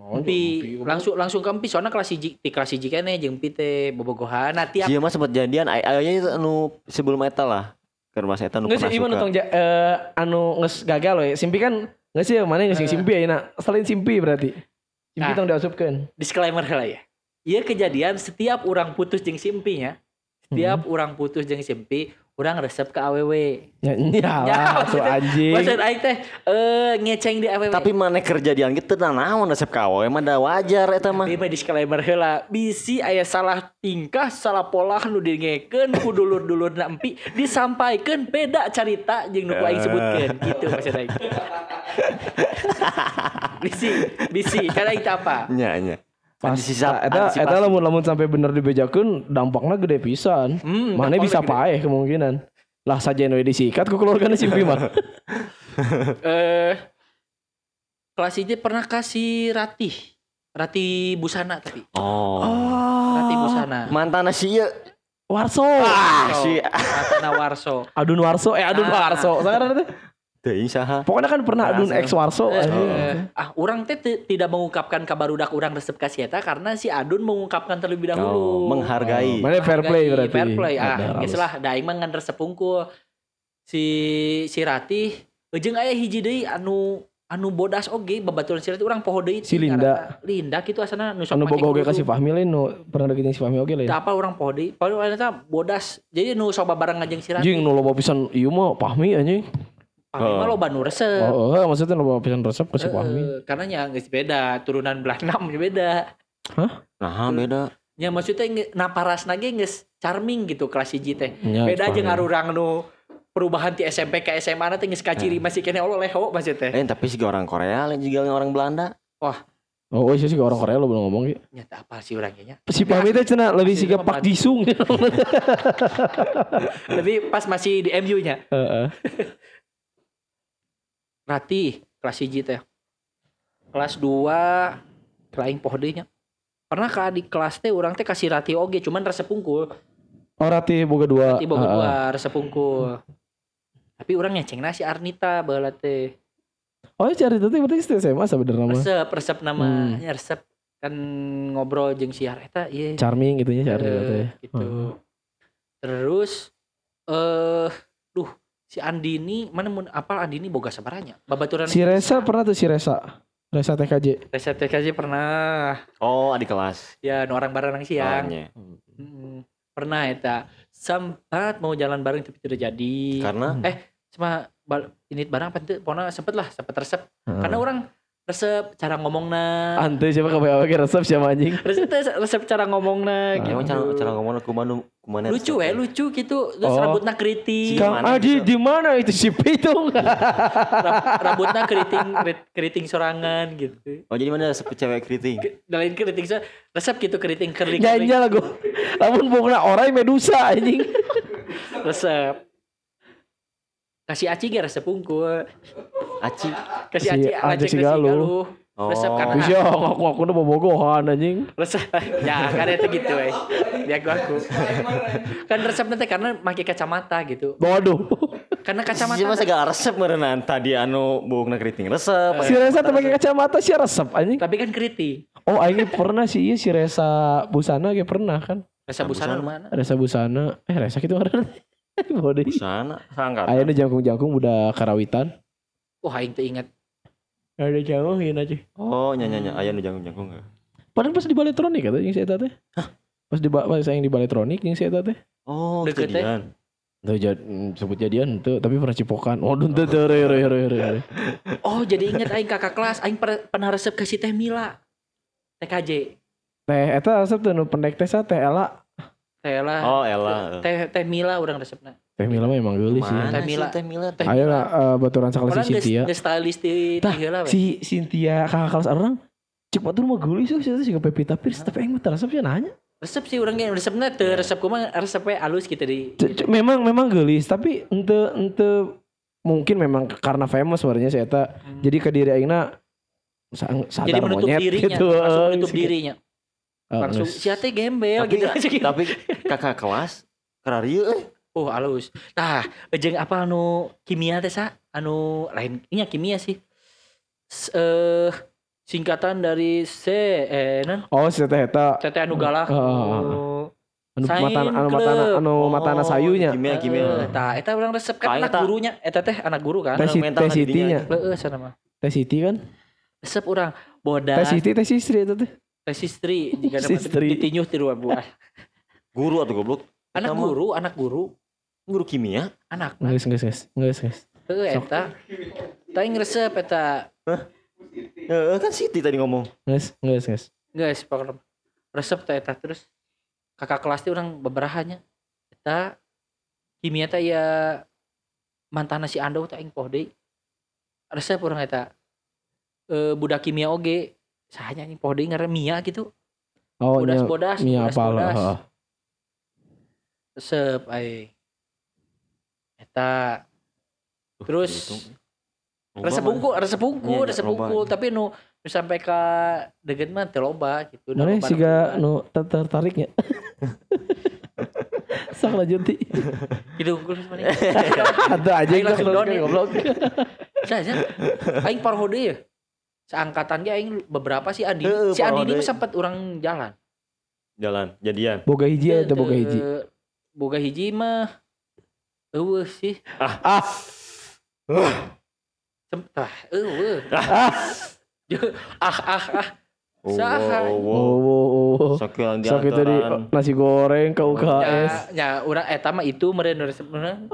Empi langsung langsung ke Empi soalnya kelas hiji di kelas hiji keneh jeung Empi teh bobogohan. Nah tiap Sia mah sempat jadian ay- ayahnya itu anu sebelum eta lah. Ke rumah saya anu Nggak pernah sih, Iman suka. tong eh, anu nges gagal we. Simpi kan nggak sih mana nggak sih Simpi ya Selain Simpi berarti. Simpi Nah. tong diasupkeun. disclaimer lah ya. Iya kejadian setiap orang putus jeung Simpi ya. Setiap orang putus jeung Simpi, orang resep ke AWW. Ya nyalah tuh maksudnya- anjing. Maksud aing teh eh ngeceng di AWW. Tapi mana kerjadian gitu nah naon resep kawe emang da wajar eta mah. Tapi mah disclaimer heula, bisi aya salah tingkah, salah pola nu dingekeun ku dulur-dulurna empi disampaikeun beda carita jeung nu ku aing sebutkeun gitu maksud aing. bisi, bisi, karena itu apa? Nya nya. Pas Antisisa- eta eta lamun lamun sampai bener dibejakeun dampaknya gede pisan. Hmm, Mana bisa paeh kemungkinan. Lah saja we disikat ku keluarganya Simpi mah. Eh kelas ini pernah kasih Ratih. Ratih Busana tapi. Oh. Ratih Busana. Mantan si ieu. Warso. Ah, si Ratna Warso. Adun Warso, eh Adun Ah. Warso. Sekarang teh. teuing saha. Pokoknya kan pernah Adun ex Warso. Eh, anjing. eh, ah, orang teh ti- tidak mengungkapkan kabar udak orang resep kasih eta karena si Adun mengungkapkan terlebih Oh, dahulu. menghargai. Mana fair play berarti. Fair play. Ah, geus lah da aing mah ngan resep unggul. Si si Ratih jeung aya hiji deui anu anu bodas oge babaturan si Ratih urang poho deui. Si Linda. Linda kitu asana nu sok Anu boga oge kudu. kasih Fahmi lain nu pernah deketin si Fahmi oge lain. Apa orang poho deui. Padahal eta bodas. Jadi nu sok babareng jeung si Ratih. Anjing nu loba pisan ieu mah Fahmi anjing. Pahmi mah loba nu resep. Oh, oh, maksudnya loba pisan resep ke si Fahmi. Eh, karena nya geus beda, turunan belah enam nya beda. Nah, beda. Ya maksudnya naparasna ge geus charming gitu kelas hiji teh. Beda Fahmi. jeung arurang nu perubahan ti SMP ke SMA na teh geus kaciri masih kene Allah leho maksud teh. Eh, tapi sih orang Korea lain juga orang Belanda. Oh, oh iya sih orang Korea lo belum ngomong gitu. Nyata apa sih urang nya? Si Fahmi teh cenah lebih Si siga Mama. Pak Jisung. Tapi pas masih di MU nya. Heeh. Ratih kelas hiji teh. Kelas 2 lain poho deui nya. Pernah ka di kelas teh urang teh kasih Ratih oge cuman resep unggul. Oh Rati boga dua. Ratih boga dua resep unggul. Tapi urang nyecengna si Arnita baheula teh. Oh iya cari tadi berarti itu SMA sebenarnya mah. Resep resep namanya resep kan ngobrol jeung si Areta iya. Charming gitu ya cari Eh, tadi. gitu. Terus eh duh si Andini mana mun apal Andini boga sabaranya? Babaturan Si Resa pernah tuh si Resa. Resa TKJ. Resep TKJ pernah. Oh, adik kelas. Ya nu orang bareng siang. Soalnya. Mm, pernah eta. Sempat mau jalan bareng tapi tidak jadi. Karena Cuma bal- ini barang apa tuh? Pokoknya sempet lah, sempet resep. Heeh. Karena orang resep cara ngomongna. Ante siapa KPW resep siapa anjing? resep teh resep cara ngomongna gitu. emang cara cara ngomong aku mana kumana lucu ya lucu gitu terus Oh. rambutnya keriting Si- Kang gitu? di mana itu si Pitung? Rambutnya keriting keri- keriting sorangan gitu Oh, jadi mana resep cewek keriting? Ke- lain keriting so- resep gitu keriting kering Nyanyi lah gue. Lamun bukan orang Medusa anjing. resep kasih aci gak resep unggul Aci. kasih Si aci Aci si Galuh. galuh resep Oh. karena Bisa aku aku udah bobogohan anjing. resep ya kan itu gitu eh dia aku aku kan resep nanti karena pakai kacamata gitu Waduh. karena Si kacamata masa gak resep merenang tadi anu bukna keriting resep. Si Resa tuh pakai kacamata si resep anjing. tapi kan keriting Oh, aing pernah sih iya si Resa Busana kayak pernah kan. resep busana busana. mana Resa Busana. Eh Resa gitu kan. Bodoh. Sana sangkat. Aya nu jangkung-jangkung budak karawitan. wah aing teu ingat Ada jangkungin aja. Oh, nya nya nya aya nu jangkung-jangkung. Padahal pas di baletronik kata yang si eta teh. Pas di pas yang di baletronik yang si eta teh. Oh, Deket, teh. kejadian. Tuh jad, mm, sebut jadian tuh tapi pernah cipokan. Oh, tuh tuh tuh re re re re. Oh jadi inget aing kakak kelas aing per- pernah resep kasih teh Mila TKJ Teh eta resep tuh nu pendek teh sa teh Ela. Teh lah Oh, Ella. teh teh Mila orang resepna Teh Mila mah emang geulis sih. Teh Mila. sih Teh Mila? Teh Ayo lah eh, baturan sakala orang si Cynthia. geus stylist di Tah. Si Cynthia kakak kelas orang Cek batur mah geulis sih sih ke Pevita Pierce tapi mah teu resep sih nanya. Resep sih orangnya resepnya teu resep kumaha resepnya halus gitu di. Memang memang geulis tapi ente ente mungkin memang karena famous sebenarnya saya eta jadi ke diri aingna sa- sadar Jadi menutup monyet dirinya, gitu. langsung eh, menutup dirinya. Eh, Langsung si Ate gembel tapi gitu. tapi kakak kelas kerarieu euy Oh halus. Nah, jeung apa anu kimia teh sa? Anu lain ini kimia sih. S- eh singkatan dari C eh non Oh si teh eta Tete anu galak. Oh, oh, Oh. anu Sain mata anu matana anu matana sayunya. kimia Eh, kimia Tah, eta urang resep kan anak eta. gurunya. Eta teh anak guru kan. Teh Orang si- mental teh hadidinya. Siti-nya. Heeh, sana mah. Teh Siti kan? Resep urang bodas. Teh Siti teh Sistri itu teh. Teh sistri jika Sistri. ditinyuh ti dua buah. guru atau goblok Anak Sama. guru, anak guru, guru kimia anak. Geus geus geus. Geus geus. Heeh eta. Tah resep eta Heeh, kan Siti tadi ngomong Geus geus geus. guys pokoknya resep teh eta terus kakak kelas teh orang beberahanya eta kimia teh ya mantan si Ando teh aing poh deui resep urang eta e, budak kimia oge sahanya anjing poh deui ngaran Mia gitu Oh bodas nya bodas Mia bodas apa lah. bodas heeh. resep ai eta Terus, gitu. resep Loba, unggul resep unggul Iya, resep loba. unggul tapi nu nu sampai ka deket mah teu loba gitu Mana sih gak loba. nu ter- tertariknya? Sak lanjut ti. gitu unggul mana Ada aja Aing yang ya. goblok. Saja. Aing paroh deui ya. Seangkatan ge aing beberapa sih Andi. Heeh, si Andi ini sempat orang jalan. jalan jadian Boga hiji atau boga teu- hiji? Boga hiji mah eueuh sih. Ah, Sem- Tah, eueuh. ah. Ah ah ah. Oh, Saha. wow, wow. Oh, oh, oh. Sakit di Sok itu di antaran. nasi goreng ke UKS. Ya, ya urang eta mah itu meureun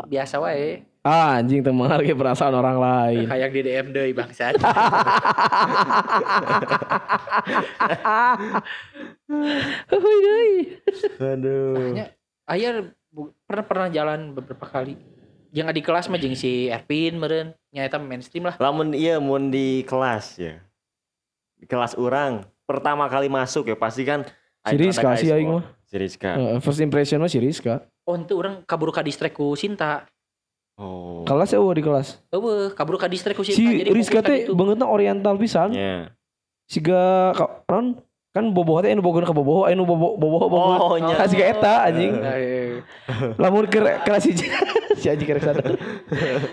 biasa wae. Ah, anjing teu menghargai perasaan orang lain. Kayak di DM deui bangsat. Heuy deui. aduh bu- pernah pernah jalan beberapa kali. Yang di kelas mah jeung si Ervin meureun. Nya eta mainstream lah. lamun iya mun di kelas ya di kelas orang pertama kali masuk ya pasti kan Si Rizka sih aing mah. si Rizka Heeh, First impression mah si Rizka. Oh, itu orang kabur ka distrik ku Sinta. oh Kelas ya di kelas. Eueuh, kabur ka distrik ku Sinta. Si Jadi Rizka teh bangetna oriental pisan. ya Siga ka- non kan boboh teh anu bogoh ka boboh anu boboh boboh boboh. Oh, nya. Ah, siga eta anjing. Eh, Lamun ke kelas hiji si anjing kerek sadar.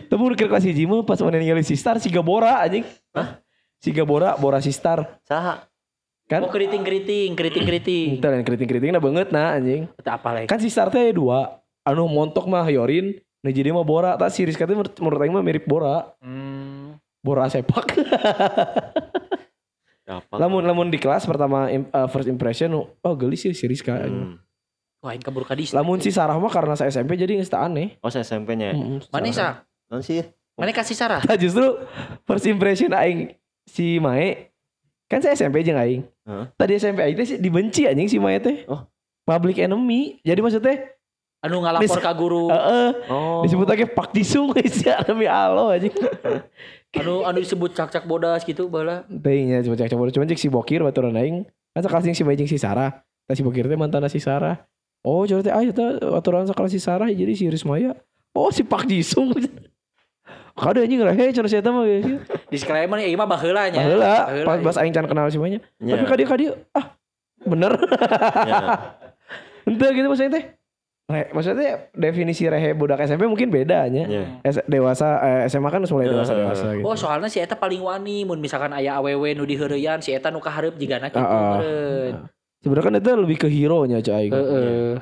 Lamun ke kelas hiji mah pas mana ningali si Star siga Bora anjing. Hah? Siga Bora, Bora si Star. saha Kan Oh, keriting-keriting, keriting-keriting. Entar yang keriting-keriting banget nah anjing. Apa lagi? Kan si Star teh aya dua. Anu montok mah Yorin, nah jadi mah Bora. Tak si Rizka teh menurut menurut aing mah mirip Bora. Hmm. Bora sepak. apa lamun lamun di kelas pertama uh, first impression oh gelis sih si Rizka. Hmm. Wah, ini kabur ka distrik. Lamun si Sarah mah karena saya SMP jadi teu aneh. oh saya SMP-nya Mm-mm, Mana Sarah. sa? non sih Mana kasih Sarah? Nah, justru first impression aing si Mae kan saya SMP jeung aing. Tadi SMP aing teh si- dibenci anjing si teh. Oh. Public enemy. Jadi maksudnya Anu ngalapor ka guru. heeh oh disebut lagi Pak Disung si enemy alo anjing. Anu anu disebut cak-cak bodas gitu bala. Teuing nya coba coba cuman cek si Bokir baturan aing. Kan jeung si Mae jeung si Sarah. Tah si Bokir teh mantan si Sarah. Oh, coba teh aya teh aturan sekelas si Sarah jadi si Rismaya. Oh, si Pak Disung. Kade anjing rehe cenah si eta mah geus. Disclaimer ieu mah baheula nya. Baheula Baheula, pas iya. pas aing can kenal si Maya. Ya, Tapi kadi kadi ah bener. ya. Ente gitu maksudnya teh. Re, maksudnya definisi rehe budak SMP mungkin beda nya. Ya. S- dewasa eh, SMA kan mulai dewasa dewasa gitu. Oh soalnya si Eta paling wani mun misalkan aya awewe nu diheureuyan si Eta nu kahareup jigana kitu Ah, ah. meureun. Sebenarnya kan itu lebih ke hero nya cai. Heeh.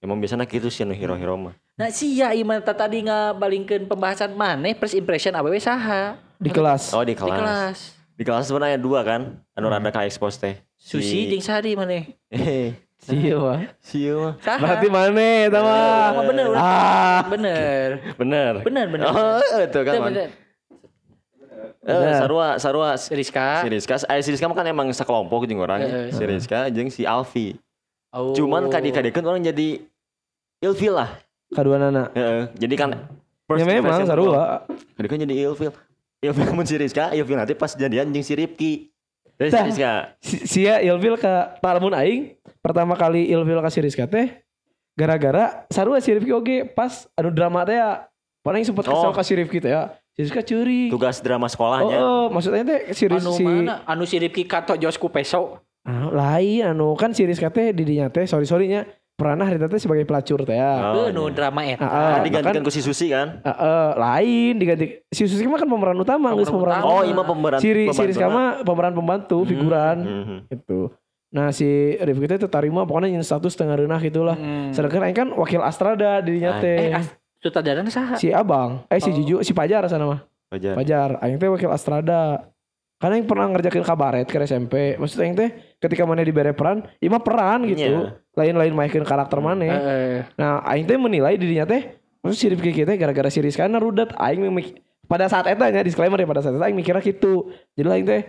emang biasanya gitu sih anu hero-hero mah Nah sia ieu mah tadi ngabalingkeun pembahasan maneh first impression awewe saha Di kelas. oh di di kelas kelas. di kelas sebenarnya dua kan anu rada ka expose teh Susi jeung Sari maneh. eh Iya mah. sieu mah? Berarti mana eta mah? Oh, bener, bener. Ah. Bener. bener Bener, bener. oh itu kan Bener. Eh, sarua sarua si Rizka. Rizka eh, si Rizka mah kan emang sekelompok jeung orang Heeh. si Rizka jeung si Alfi Oh. cuman kadi-kadikeun orang jadi ilfil lah Kadua nana. Heeh, jadi kan Ya memang sarua. Kadi kan jadi ilfil ilfil mun si Rizka ilfil nanti pas jadian jeung si Ripki Terus Tah. Rizka. si, sia ilfil ke talamun aing pertama kali ilfil ka si Rizka teh gara-gara sarua si Rifki oge pas anu drama teh ya Paling sempat kesel Oh. ke si Rifki teh ya si Rizka curi Tugas drama oh, sekolahnya. oh, maksudnya teh si Rizki Anu si, mana? Anu si Rifki kato Josku peso. Anu, lain anu kan si Rizka teh didinya teh sorry sorrynya pernah Rita teh sebagai pelacur teh ya Oh, Heuh, nu drama eta. Ah, ah. Kan digantikan ku si Susi kan. Eh, eh, lain diganti si Susi mah kan pemeran utama geus Pemeran pemeran utama. Oh, iya mah pemeran. si, Ri- si pembantu Rizka mah. mah pemeran pembantu figuran Mhm. gitu nah si Rifki teh terima pokoknya yang status tengah renah gitulah Hmm. sedangkan Aing kan wakil Astrada dirinya Ah. teh Eh, as- sutradaranya saha? si Abang eh si Oh. Juju si Pajar sana mah Wajar. Pajar Aing teh wakil Astrada karena yang pernah ngerjakin kabaret ke SMP maksudnya Aing teh ketika mana dibere peran mah peran gitu Iya. lain-lain mainin karakter mana Eh, Nah, aing teh menilai dirinya teh maksud si Rifki kita gara-gara si Rizka rudet aing memik pada saat eta nya disclaimer ya pada saat eta aing mikirnya gitu. Jadi aing teh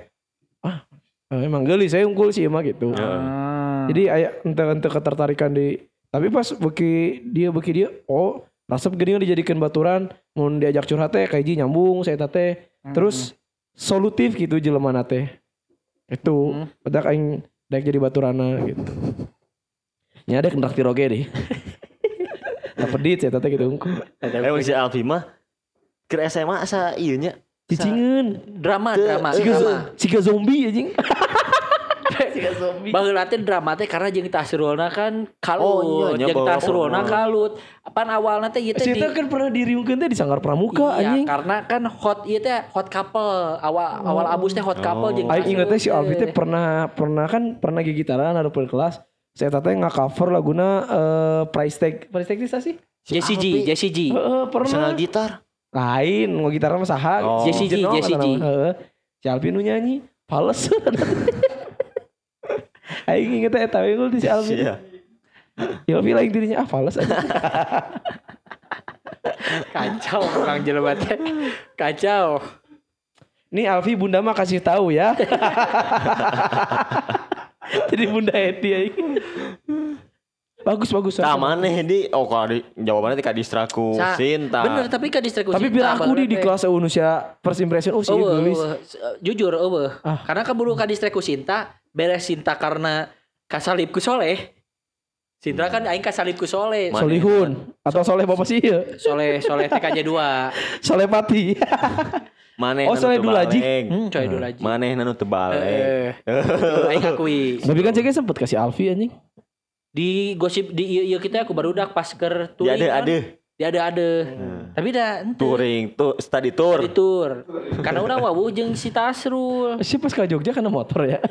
ah eh, emang gelis saya unggul sih emang gitu. Ya. ah. Jadi aya ente-ente ketertarikan di tapi pas beki dia beki dia oh resep geuning dijadikan baturan mun diajak curhat teh kayak ji nyambung saya teh terus solutif gitu jelema teh. Itu Hmm. Padahal aing daek jadi baturana gitu. Nya ada kendak tiroge deh. Tak pedit saya teh gitu. Eh si Alfi mah ke SMA asa ieu nya. Cicingeun. drama drama drama. zombie anjing. Baheula teh drama teh karena jeung Tasrulna kan Oh, kalut, iya, nya jeung Tasrulna kalut. Pan awalna teh ieu teh Si di eta kan pernah diriungkeun teh di Sanggar Pramuka Iya, anjing. karena kan hot ieu teh hot couple. Awal awal abus teh hot couple Oh. jeung Aing inget teh si Alfi teh pernah pernah kan pernah gigitaran ada kelas. Saya teh nge-cover laguna eh price tag. Price tag itu sih? Jessie G, Alfi. Jessie G. Heeh, pernah. gitar. Lain, mau gitar mah saha? Oh. Jessie G, Jenong Jessie kata G. nama. Heeh. Si Alfi nu nyanyi, fales. Aing inget eta we ngul di si Alfi. Iya. Alfi lain dirinya ah fales aja. Kacau orang jelema teh. Kacau. Nih Alfi bunda mah kasih tahu ya. Jadi bunda Edi aing. Bagus bagus. Tah maneh di oh kalau di jawabannya teh ka distraku Sa- Sinta. Bener tapi kan distraksi. Tapi biar aku di di kelas Unusia first impression oh sih gelis. eueuh. jujur eueuh. Ah. Karena keburu ka distraku Sinta, beres Sinta karena kasalib ku soleh. Sinta kan aing kasalib ku soleh. Solihun atau Soleh Bapak sih ya. Soleh soleh TKJ 2. Soleh Pati. Maneh Oh, Soleh teu Dulaji. baleng. Hmm, coy dulu aja. Maneh nanu teu baleng. Eh, betul, aing akui. Tapi kan ceknya sempet kasih Alfi anjing. Di gosip di ieu ieu kita aku baru dak pas keur Di touring. ada ada Di ada ada. Tapi dah ente. touring tuh study tour. Di tour. Karena udah wawuh jeung si Tasrul. Si pas ke Jogja karena motor ya.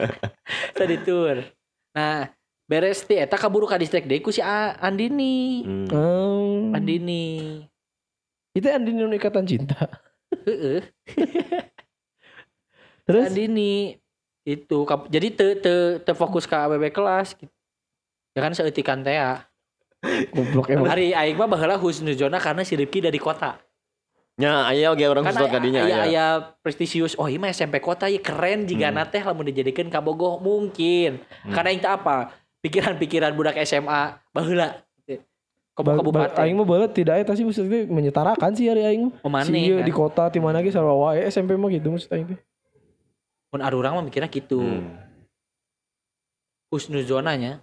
Tadi tour. Nah, beres ti eta kaburu ka distrik deui ku si A- Andini. Hmm. Hmm. Andini. Itu Andini nu ikatan cinta. Heeh. Terus Andini itu jadi te te te fokus ke ABB kelas gitu. Ya kan seutikan teh. Goblok emang. Hari aing mah baheula husnuzona karena si Rifki dari kota. Nya aya oge orang Kan susut kadinya aya aya. aya prestisius. Oh, iya mah SMP kota ya keren jika Hmm. teh lamun dijadikeun ka Bogoh mungkin. Hmm. Karena aing teh apa? Pikiran-pikiran budak SMA baheula. Kabupaten. Aing mah balet tidak eta sih maksudnya menyetarakan sih hari aing mah. Pemane, Si ieu kan? di kota di mana ge sarua wae SMP mah gitu maksud aing teh. Mun arurang mah mikirnya gitu. Hmm. Husnuzonanya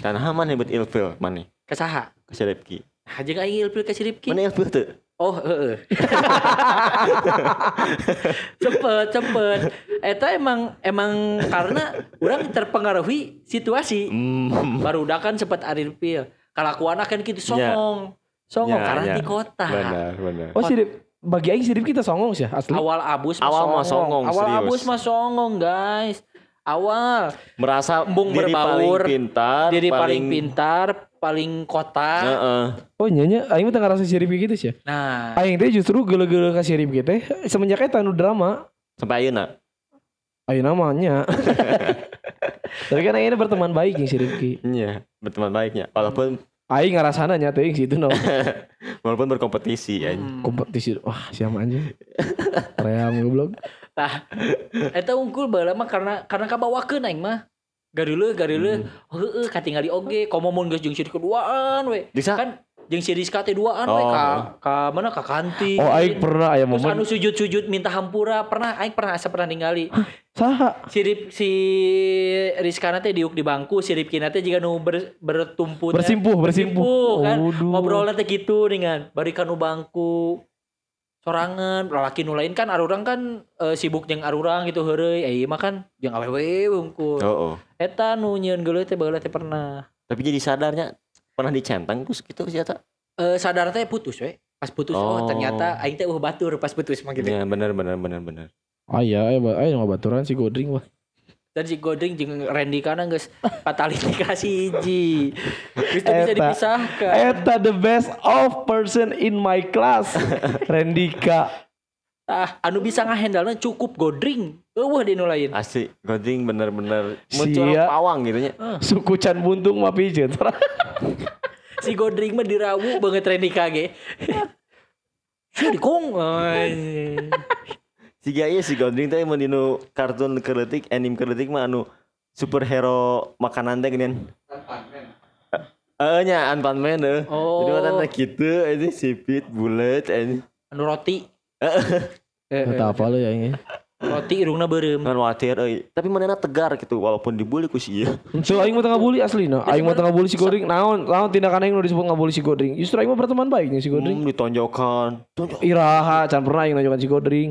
Tanah mana buat ilfil mana? Kesaha? Ke si Rifki. Nah, jeung aing ilfil ka si Rifki. Mana ilfil tuh? Oh, heeh. cepet, cepet. Eta emang emang karena orang terpengaruhi situasi. Hmm. Baru udah kan sempat arilpil. Kalakuan kan gitu songong. Songong Ya, karena ya. di kota. Benar, benar. Oh si Rip- bagi aing si Rip kita songong sih asli. Awal abus Awal mah songong, Awal serius. abus mah songong, guys. Awal Merasa Embung diri berbaur, paling pintar, diri paling, pintar, paling kota. Heeh. Oh nyanya aing mah teu ngarasa si Rip gitu sih. Nah, Aing teh justru geule-geule ka si Rip teh semenjak eta nu drama. Sampai ayeuna. Ayo namanya. Tapi kan aing berteman baik jeung si Rifki. Iya, berteman baiknya. Walaupun Aing ngarasana nya teuing situ no. walaupun berkompetisi ya. hmm. Kompetisi. Wah, siapa anjing. Ream goblok. Tah, eta unggul baheula mah karena karena kabawakeun aing mah. Gareuleuh gareuleuh. Heueuh katingali oge komo mun geus jeung si keduaan we. Bisa Kan jeung si Rizka teh duaan we Oh. ka ka mana ka kantin. Oh, aing pernah aya Terus momen anu sujud-sujud minta hampura pernah aing pernah asa pernah ningali. Saha? si Rip, si Rizkana teh diuk di bangku si Ripkina teh jika nu ber, bertumpu teh. Bersimpuh, bersimpuh. kan Waduh. ngobrolnya teh gitu dengan bari kanu bangku sorangan laki nu lain kan arurang kan eh, sibuk jeung arurang gitu heureuy eh ieu mah kan jeung awewe wungkul Oh, oh. eta nu nyieun geuleuh teh baheula teh pernah Tapi jadi sadarnya pernah dicentang terus gitu sih eta. eh sadar teh putus we pas putus oh, Oh. ternyata aing teh uh batur pas putus mah gitu Iya, benar benar benar benar. Ah iya, ayo ayo ngabaturan si Godring mah. Dan si Godring jeung Randy kana geus fatality ka si hiji. Geus bisa dipisahkan. Eta the best of person in my class. Rendika. ah anu bisa ngahandle cukup Godring. Eueuh di nu lain. Asli, Goding bener-bener muncul pawang gitu nya. Suku Can Buntung mah pijeun. si Godring mah dirawu banget Randy kage si dikong Si ieu si Goding teh mun dinu kartun keuletik, anime keuletik mah anu superhero makanan teh geuningan. Eh nya Ant Man deh. Oh. Jadi mah teh kitu ini sipit bulat ini. anu roti Eta apa lu ya ini? roti irungna beureum Kan watir euy. Tapi manehna tegar gitu walaupun dibully ku si ieu. So aing mah tengah bully asli nah. Aing mah tengah bully si Godring. Naon naon tindakan aing nu disebut ngabully si Godring. Justru aing mah berteman baik nih si Godring. Hmm, ditonjokkan. Tonjok. Iraha can pernah aing nunjukan si Godring.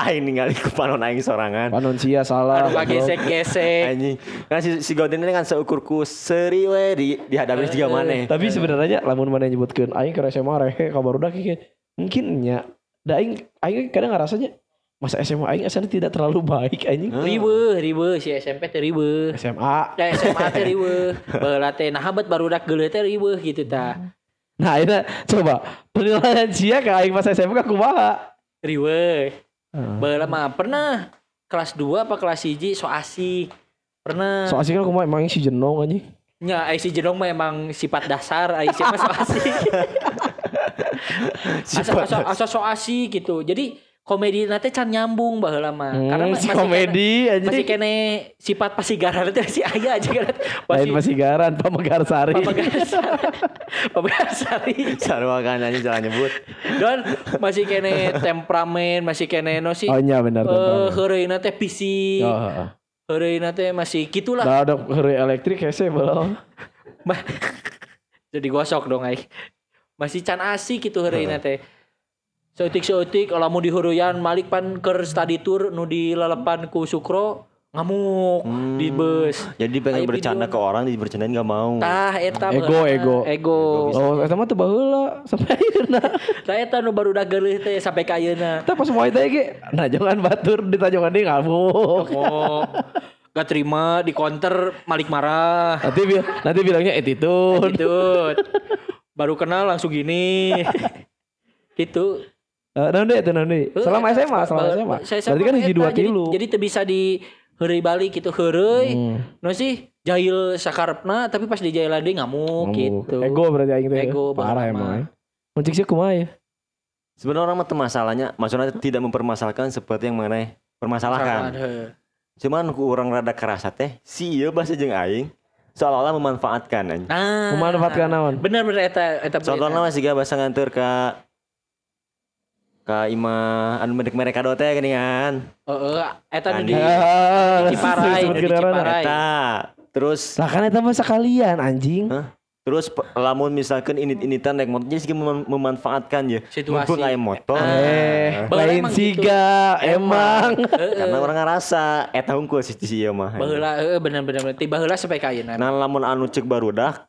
Aing ningali ku panon aing sorangan. Panon sia salah. anu gesek-gesek Anjing. Kan si, si Godin ini kan seukur ku seri we di dihadapi juga maneh. Tapi sebenarnya lamun mana nyebutkeun aing ke SMA rehe kabar udah kieu. Mungkin nya da aing aing kadang ngarasanya masa SMA aing asalnya tidak terlalu baik anjing. ribe ribe si SMP teh ribe SMA. ya SMA teh ribe baheula teh nah habat barudak geuleuh teh ribe gitu tah Nah, ini coba penilaian sia ke aing pas SMA kumaha? Heeh. baheula mah pernah. Kelas 2 apa kelas 1 so asik pernah. So asik kan kumaha emang si jenong anjing. nya ai si jenong mah emang sifat dasar ai si mah so asik asa, asa, asa so asik gitu. Jadi komedi nanti can nyambung baheula mah karena Hmm, si masih komedi kene, anjing. masih kene sifat pasigaran itu masih aya aja kan Lain pasigaran pamegar sari. Pamegar sari Sarwa kan anjing jalan nyebut. dan masih kene temperamen masih kene no sih Oh iya benar benar. heureuna teh fisik Oh, heeh. heureuna teh masih gitulah Da ada heureuy elektrik hese belum. Ma- jadi gosok dong ai masih can asik gitu heureuna teh Seetik seetik lamun di heureuyaan Malik pan keur study tour nu dilelepan ku Sukro ngamuk Hmm. di bus Jadi pengen Aya bercanda video. ke orang dibercandain gak mau. tah eta Ego, ego. ego Oh, eta mah teu baheula sampai ayeuna. tah eta nu baru geuleuh teh sampai ka ayeuna Tah pas moal teh ge nah jangan batur ditajongan deui ngamuk. oh gak terima di counter Malik marah Nanti bil nanti bilangnya attitude. gitu baru kenal langsung gini gitu Eh, naon deh itu naon deui? Selama Eh, SMA, selama SMA. saya Berarti kan hiji dua jadi- tilu. jadi teu bisa di heureuy balik gitu heureuy Hmm. no sih jahil sakarepna tapi pas di jahil deui ngamuk Ngamuk. gitu Ego berarti aing teh. Ego, parah emang. mah. eh. Muncik sih kumaha ya? Sebenarnya orang mah teu masalahnya, maksudnya tidak mempermasalahkan seperti yang mana permasalahkan. Heeh. Cuman ku orang rada kerasa teh, si ieu bahasa jeung aing seolah-olah memanfaatkan anjing. nah Memanfaatkan naon? bener bener eta eta Contohnya masih gak bahasa nganter ke ke ima anu medek mereka do teh geuningan. heeh eta nu di Ah, Ciparai, di. Ciparai. Eta. Terus Lah kan eta mah sekalian anjing. terus pe- lamun misalkan init-initan naik motor jadi sih mem- memanfaatkan ya. Situasi. Mumpung aya motor. Eh, Baheula lain emang siga emang. Karena orang ngerasa eta hungkul si si ieu mah. baheula heeh bener bener bener. ti baheula sampai ka ayeuna Nah lamun anu cek barudak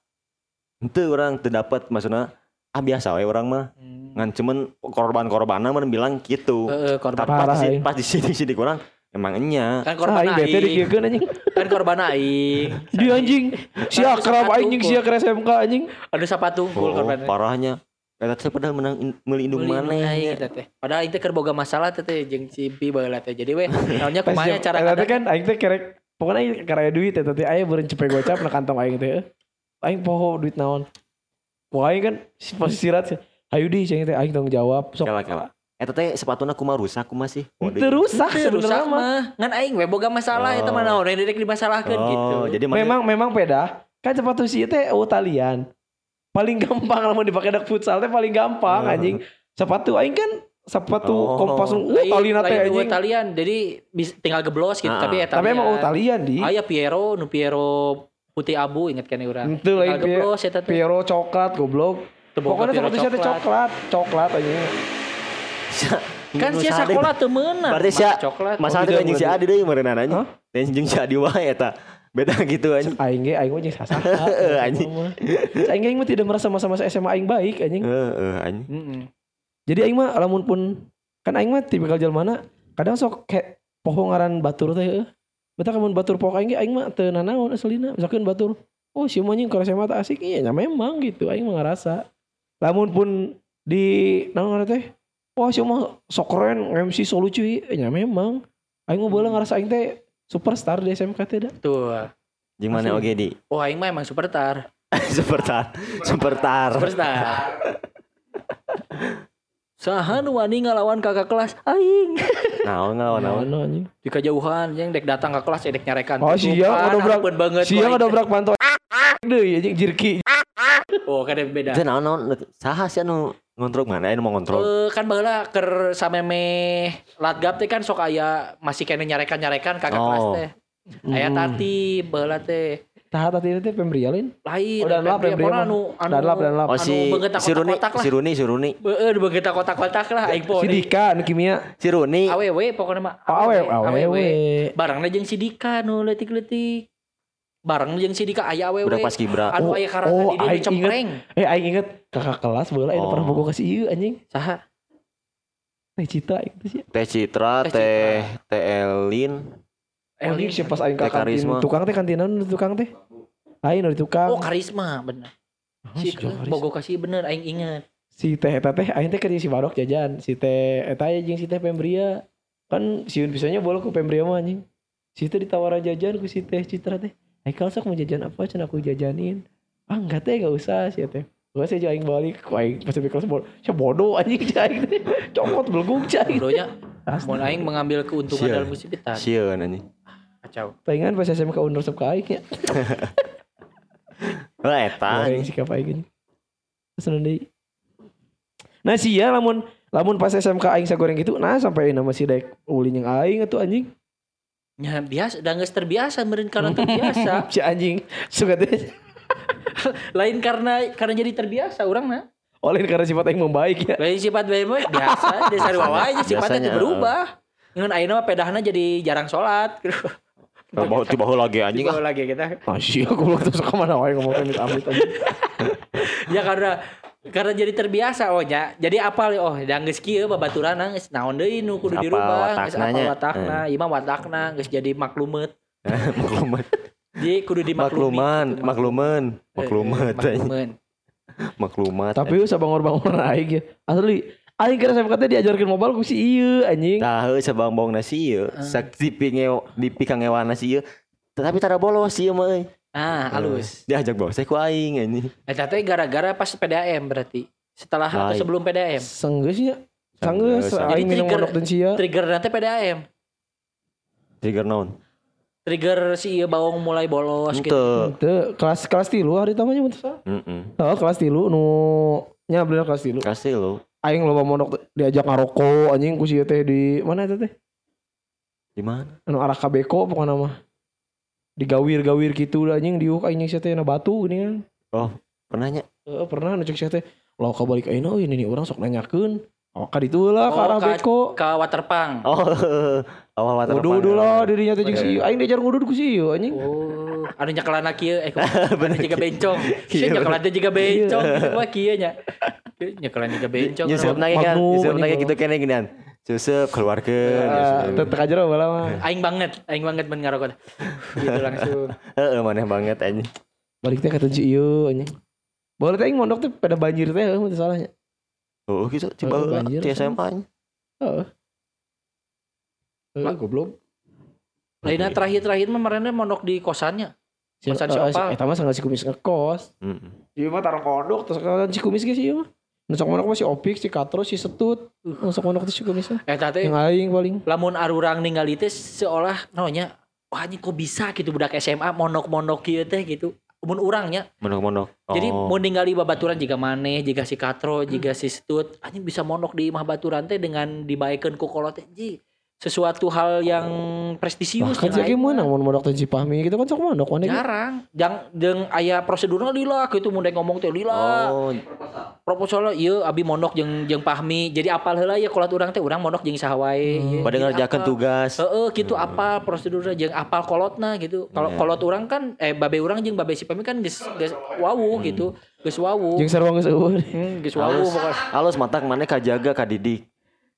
Itu orang teu dapat maksudnya ah biasa we orang mah Hmm. Ngan cuman korban-korbanna mah bilang gitu. heeh korban Tapi pas Parah, di, eh. pas di sini sini kurang emang enya. kan korban aing bete aing dikiekeun anjing. kan korban aing Di anjing. Si akrab sepatu anjing si gua. akrab SMK anjing. ada sapatu Oh, unggul korban parahnya. Eta teh padahal menang in- melindung Melindungi mana aing eta teh. Padahal aing teh keur boga masalah teh teh jeung si Pi baheula teh. Jadi we naonnya kumaha cara eta teh kada kan aing teh kerek pokoknya aing karaya duit eta teh aya beureun cepet gocap na kantong aing teh. Aing poho duit naon. Wah aing kan si posisi sirat Ayo di ceng teh aing tanggung jawab. Sok Kala kala. Eta teh sepatuna kumaha rusak kumaha sih? Teu rusak sebenarnya mah. Ngan aing we boga masalah eta mah naon dedek dimasalahkeun Oh, gitu. jadi Memang memang beda. Kan sepatu si teh oh talian. Paling gampang lamun dipakai dak futsal teh paling gampang Oh. anjing. Sepatu aing kan sepatu Oh. kompas uh, tali nate anjing. Talian jadi bis- tinggal geblos gitu Ah, tapi ya Tapi emang oh talian di. Aya Piero, nu Piero putih abu inget kan urang. Itu lain Tinggal geblos eta teh. Piero coklat goblok. Pokoknya saya teh coklat, coklat anjing. Kan sia sekolah teu meunang. Berarti sia coklat. masalah gitu, anjing si. Adi meureunana anjing. Hah? Dan jeung si Adi wae eta. Beda gitu anjing. Aing ge aing mah jeung sasaha. Heeh, anjing. Aing aing mah tidak merasa masa-masa SMA aing baik anjing. Heeh anjing. Heeh. Jadi aing mah lamun pun kan aing mah tipikal jelmana kadang sok kayak poho ngaran batur teh heuh. Beta kamun batur poho aing ge aing mah teu nanaon aslina. Misalkan batur, oh si anjing kalau SMA teh asik iya memang gitu aing mah ngarasa. Lamun pun di naon teh, wah si mah sok keren MC so lucu nya memang. Aing mah bola ngarasa aing teh superstar di SMK teh da. Tuh. Jeung mana oge di. Oh aing mah emang superstar. Superstar. Superstar. Superstar. Saha nu wani ngalawan kakak kelas aing. Naon ngelawan naon. Anjing. Di kejauhan yang dek datang ke kelas dek nyarekan. Oh, sia, ampun banget. Sia Wah, ngadobrak panto. Deui anjing jirki. Oh kada beda. Itu naon naon saha sih anu ngontrol mana anu mau ngontrol. Eh, kan baheula keur sameme latgap teh kan sok aya masih kene nyarekan-nyarekan kakak Oh. kelas teh. Aya Hmm. tati baheula teh Tah tadi teh pembrialin. lain. Oh, dan lap, mah. anu anu Dan lap, dan lap. Oh anu si si Runi, si Runi, si Runi. Heeh, beungeut kotak-kotak lah aing. Si Dika anu kimia. Si Runi. Awewe pokoknya mah. Oh, awe, awewe. Barangna jeung si Dika nu leutik-leutik. Barang jeung si Dika aya awewe. Udah pas Kibra. Anu Oh, aya karana oh, di dicempreng. Eh aing inget kakak kelas aing Oh. pernah bogo kasih ieu anjing. Saha? Teh Citra itu sih. Teh Citra, Teh teh Elin. Eh anjing sih pas aing Teh ka kantin Karisma. tukang teh kantinan nu tukang teh. Aing nu di tukang. Oh, karisma bener. Oh, Si bogo kasih bener aing inget. si teh eta teh aing teh keur si Barok jajan. Si teh eta jeung si teh Pembria. Kan siun pisahnya bola ku Pembria mah anjing. Si teh ditawaran jajan ku si teh Citra teh. Haikal sok mau jajan apa cenah aku jajanin. Ah enggak teh enggak usah si teh. Gua sih aing balik ku aing pas di kelas bodoh. Sia bodoh anjing aing teh. Cokot belgug cai. Bodohnya mau aing mengambil keuntungan Sia. dalam musibitan. Sieun anjing. Kacau. Taingan pas SMK Undur ka aing ya. Oh eta. Goreng sikap aing gini. Terus deui. Nah sih ya lamun lamun pas SMK aing sagoreng gitu nah sampai nama si daek ulin yang aing atuh anjing. Ya biasa, udah geus terbiasa meureun karena terbiasa. Si anjing suka teh Lain karena karena jadi terbiasa orang nah. oleh karena sifat aing membaik ya. Lain sifat bae mah biasa, dasar wae aja sifatnya Biasanya, teu berubah. Ngan ayeuna mah pedahna jadi jarang salat. Nah, bahu tiba lagi anjing ah. Tiba lagi kita. Masih aku belum terus ke mana wae ngomong amit amit anjing. Ya karena karena jadi terbiasa oh nya. Jadi apal oh da geus kieu babaturan geus naon deui nu kudu dirubah, geus watakna apal watakna, ieu mah watakna geus jadi maklumet. Maklumat. Jadi kudu dimaklumi. Makluman, makluman, Eh, maklumat anjing. Makluman. Maklumat. Tapi usah bangor-bangor aing ya. Asli aing kira SMK teh diajarkeun mobile ku si ieu anjing. Tahu sabang bong nasi ieu, sak dipikang ewan nasi ieu. Tapi tara bolos ieu mah. Ah, halus. Diajak bawa saya ku aing anjing. Eta teh gara-gara pas PDAM berarti. Setelah atau Lain. sebelum PDAM. Sanggeus Sanggeus. aing minum mondok dan sia. Trigger nanti PDAM. Trigger naon? Trigger si ieu bawang mulai bolos gitu. Henteu. Teu kelas kelas tilu hari tamanya teu salah. Heeh. Oh, kelas tilu nu nya bener kelas tilu. Kasih lo. Aing loba mondok diajak ngarokok anjing ku si teh di mana eta teh? Di mana? Anu arah kabeko pokoknya mah. Digawir-gawir gitu lah anjing diuk aing sia teh na batu gini kan. Pernahnya? Heeh, pernah nu cek sia teh. Lo ka balik ayeuna euy ini nih urang sok nanyakeun. Oh, ka ditu lah ka Oh, arah ka- beko. Ke Waterpang. Oh, awal water Wudu dulu lah dirinya teh jeung si ieu. Aing diajar ngudud ku si ieu anjing. Oh, anu nyakelana kieu eh anu juga bencong. Si Iya, nyakelan teh juga bencong gitu mah kieu nya. Nyakelan juga bencong. Nyusup lagi kan, nyusup anjing, kalau- gitu kene ginian. Susup keluarkeun. Ah, teu teu kajero bae mah. Aing banget, aing banget men ngarokok. Gitu langsung. Heeh, maneh banget anjing. Balik teh ka si ieu anjing. Boleh teh aing mondok teh pada banjir teh heuh teu salahnya. Oh, gitu banjir, di SMA nya. Heeh. Heeh, goblok. Lainnya terakhir-terakhir mah marane mondok di kosannya. Kosan si Eh, mah sangat si kumis ngekos. Heeh. Ieu mah tarang pondok terus kan si kumis ge si ieu mah. Nu sok mondok mah si Opik, si Katro, si Setut. Nu sok mondok teh si kumis mah. Eta teh Yang aing paling. lamun arurang ningali teh seolah naonnya wah ini kok bisa gitu budak SMA mondok-mondok kieu teh gitu mun urangnya Mondok-mondok. jadi Oh. mau ningali babaturan jika maneh jika si katro jika si stut anjing bisa mondok di imah baturan teh dengan dibaikeun ku kolot teh ji sesuatu hal yang prestisius aing menang mah. mun mondok teh Cipahmi gitu kan sok mondok mana jarang jang jeung aya prosedurna lila gitu mun ngomong teh lila Oh, proposal ieu abi mondok jeung jeung pahmi jadi apal heula ya kolot urang teh urang mondok jeung saha wae Hmm. ieu. pada Jadi ngerjakan tugas. Heeh gitu apal prosedurnya jeung apal kolotna gitu. Kalau Iya. kolot urang kan eh babe urang jeung babe si pami kan geus geus wawu gitu. Geus wawu. Geus eueuh. Hmm, geus wawu Halus, pokoknya. halus matak mana kajaga kadidik.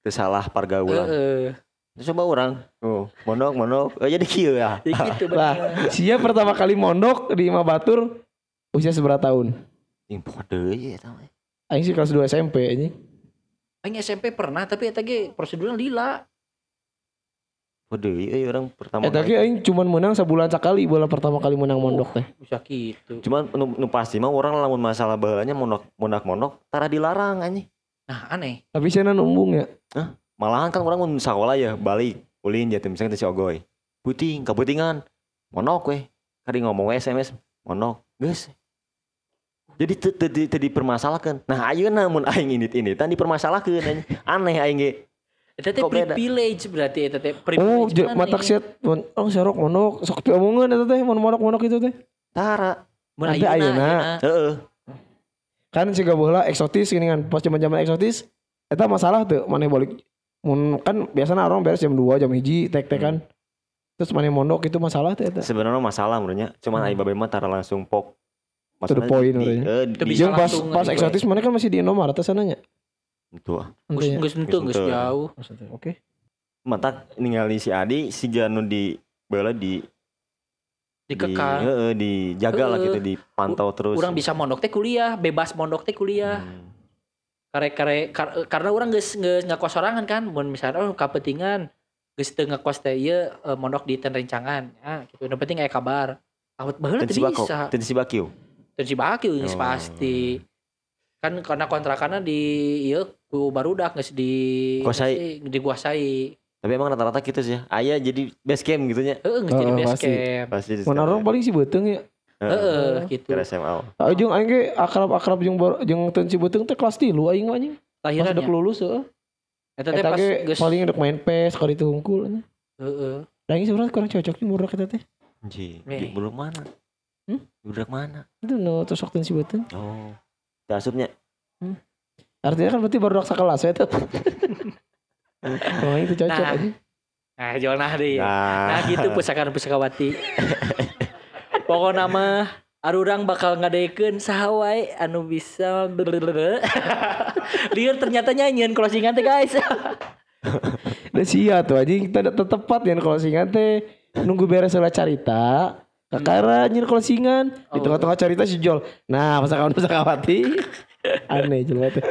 Teu salah pargaulan. Heeh. Coba orang. Oh, mondok, mondok. Oh, jadi kieu ya. Gitu Lah, sia pertama kali mondok di Imah Batur usia seberapa tahun? Yang deui ya eta mah. Aing sih kelas 2 SMP ini. Aing SMP pernah tapi eta ge prosedurnya lila. Deui euy orang pertama Eta ge aing cuman menang sebulan sekali bola pertama kali menang mondok teh. Bisa gitu. Cuman nu, nu pasti mah orang lamun masalah baheulanya mondok mondok mondok tara dilarang anjing. Nah, aneh. Tapi cenah numbung ya. Malahan kan orang mun sekolah ya balik ulin ya misalnya teh si Ogoy. Puting, kaputingan. Mondok we. Kadi ngomong we SMS mondok. Geus. Jadi teu dipermasalahkeun. Nah, ayeuna mun aing ini ini tan dipermasalahkeun anjing. Aneh aing ge. Eta privilege berarti eta teh Oh, privilege. mana matak set oh serok mondok sok piomongan eta teh mun mondok-mondok itu teh. Tara. Mun Ada ayeuna. ayeuna. Heeh. Kan siga bola eksotis gini kan pas zaman-zaman eksotis eta masalah tuh mana balik mun kan biasanya orang beres jam 2 jam hiji tek-tek kan. Terus mana mondok itu masalah tuh eta. Sebenarnya masalah menurutnya. Cuman Hmm. aing babe mah tara langsung pok. To the Maksudnya point di- menurutnya. eh, di- Jeung pas pas eksotis mana kan masih di Indomaret teh sananya. Itu ah. Geus Geus henteu. jauh. Maksudnya, Oke. Matak ningali si Adi si Janu di bala di di Dikekang. heeh, dijaga lah Heeh. gitu dipantau terus. Urang bisa mondok teh kuliah, bebas mondok teh kuliah. Hmm. Kare kare kar- karena orang geus geus ngakos sorangan kan mun misalnya oh kapetingan geus teu ngakos teh ieu eh, mondok di ten rencangan ya gitu nu penting aya kabar awet baheula teu si Bako, bisa dan si Bakiu. teu si bakil geus Oh. pasti kan karena kontrakannya di ieu ku barudak geus di Kuasai. dikuasai Tapi emang rata-rata gitu sih. ya. Aya jadi base camp gitu nya. heeh geus jadi base pasti. camp Pasti orang paling sih beuteung ya. Heeh gitu Kira SMA. Ah, jeung aing ge akrab-akrab jeung bar- jeung teu si beuteung teh kelas 3 aing mah anjing. Lahiran udah ya lulus heeh. eta teh Eta pas ge geus paling udah main PES kali itu hungkul heeh Da ini sebenarnya kurang cocok nih murah kita teh. Anjing, di budak mana? Hmm? Budak mana? Itu no teh si beuteung. Oh. Tasupnya. Artinya kan berarti baru raksa kelas ya tuh. Kalau itu cocok Nah. aja. nah jual nah deh Nah, Nah gitu pusaka pusakawati. Pokoknya mah arurang bakal ngadekeun saha wae anu bisa Liar ternyata nyanyian closingan teh guys. Udah sia tuh aja kita tepat ya kalau singan teh nunggu beres lah carita. Kakara nyin kalau singan di Oh. tengah-tengah carita si Jol. Nah, masa kawan masa kawati. Aneh jelas teh.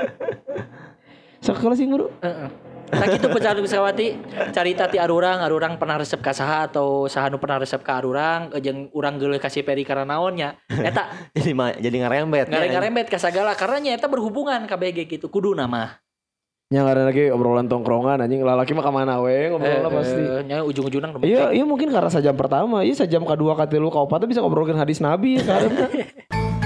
Sok kalau sing guru. Nah gitu pusaka pusakawati carita ti arurang arurang pernah resep ka saha atau saha nu pernah resep ka arurang jeung urang geuleuh kasih peri karena naonnya. Eta jadi ma- jadi ngarembet. ngareng-ngarembet ka sagala karena nya eta berhubungan KBG gitu kudu nama. Yang ada lagi obrolan tongkrongan anjing lalaki mah ke mana we ngobrolnya pasti. nya ujung-ujungna Iya, iya mungkin karena sajam pertama, iya sajam kedua katilu kau patah bisa ngobrolin hadis Nabi ya kan.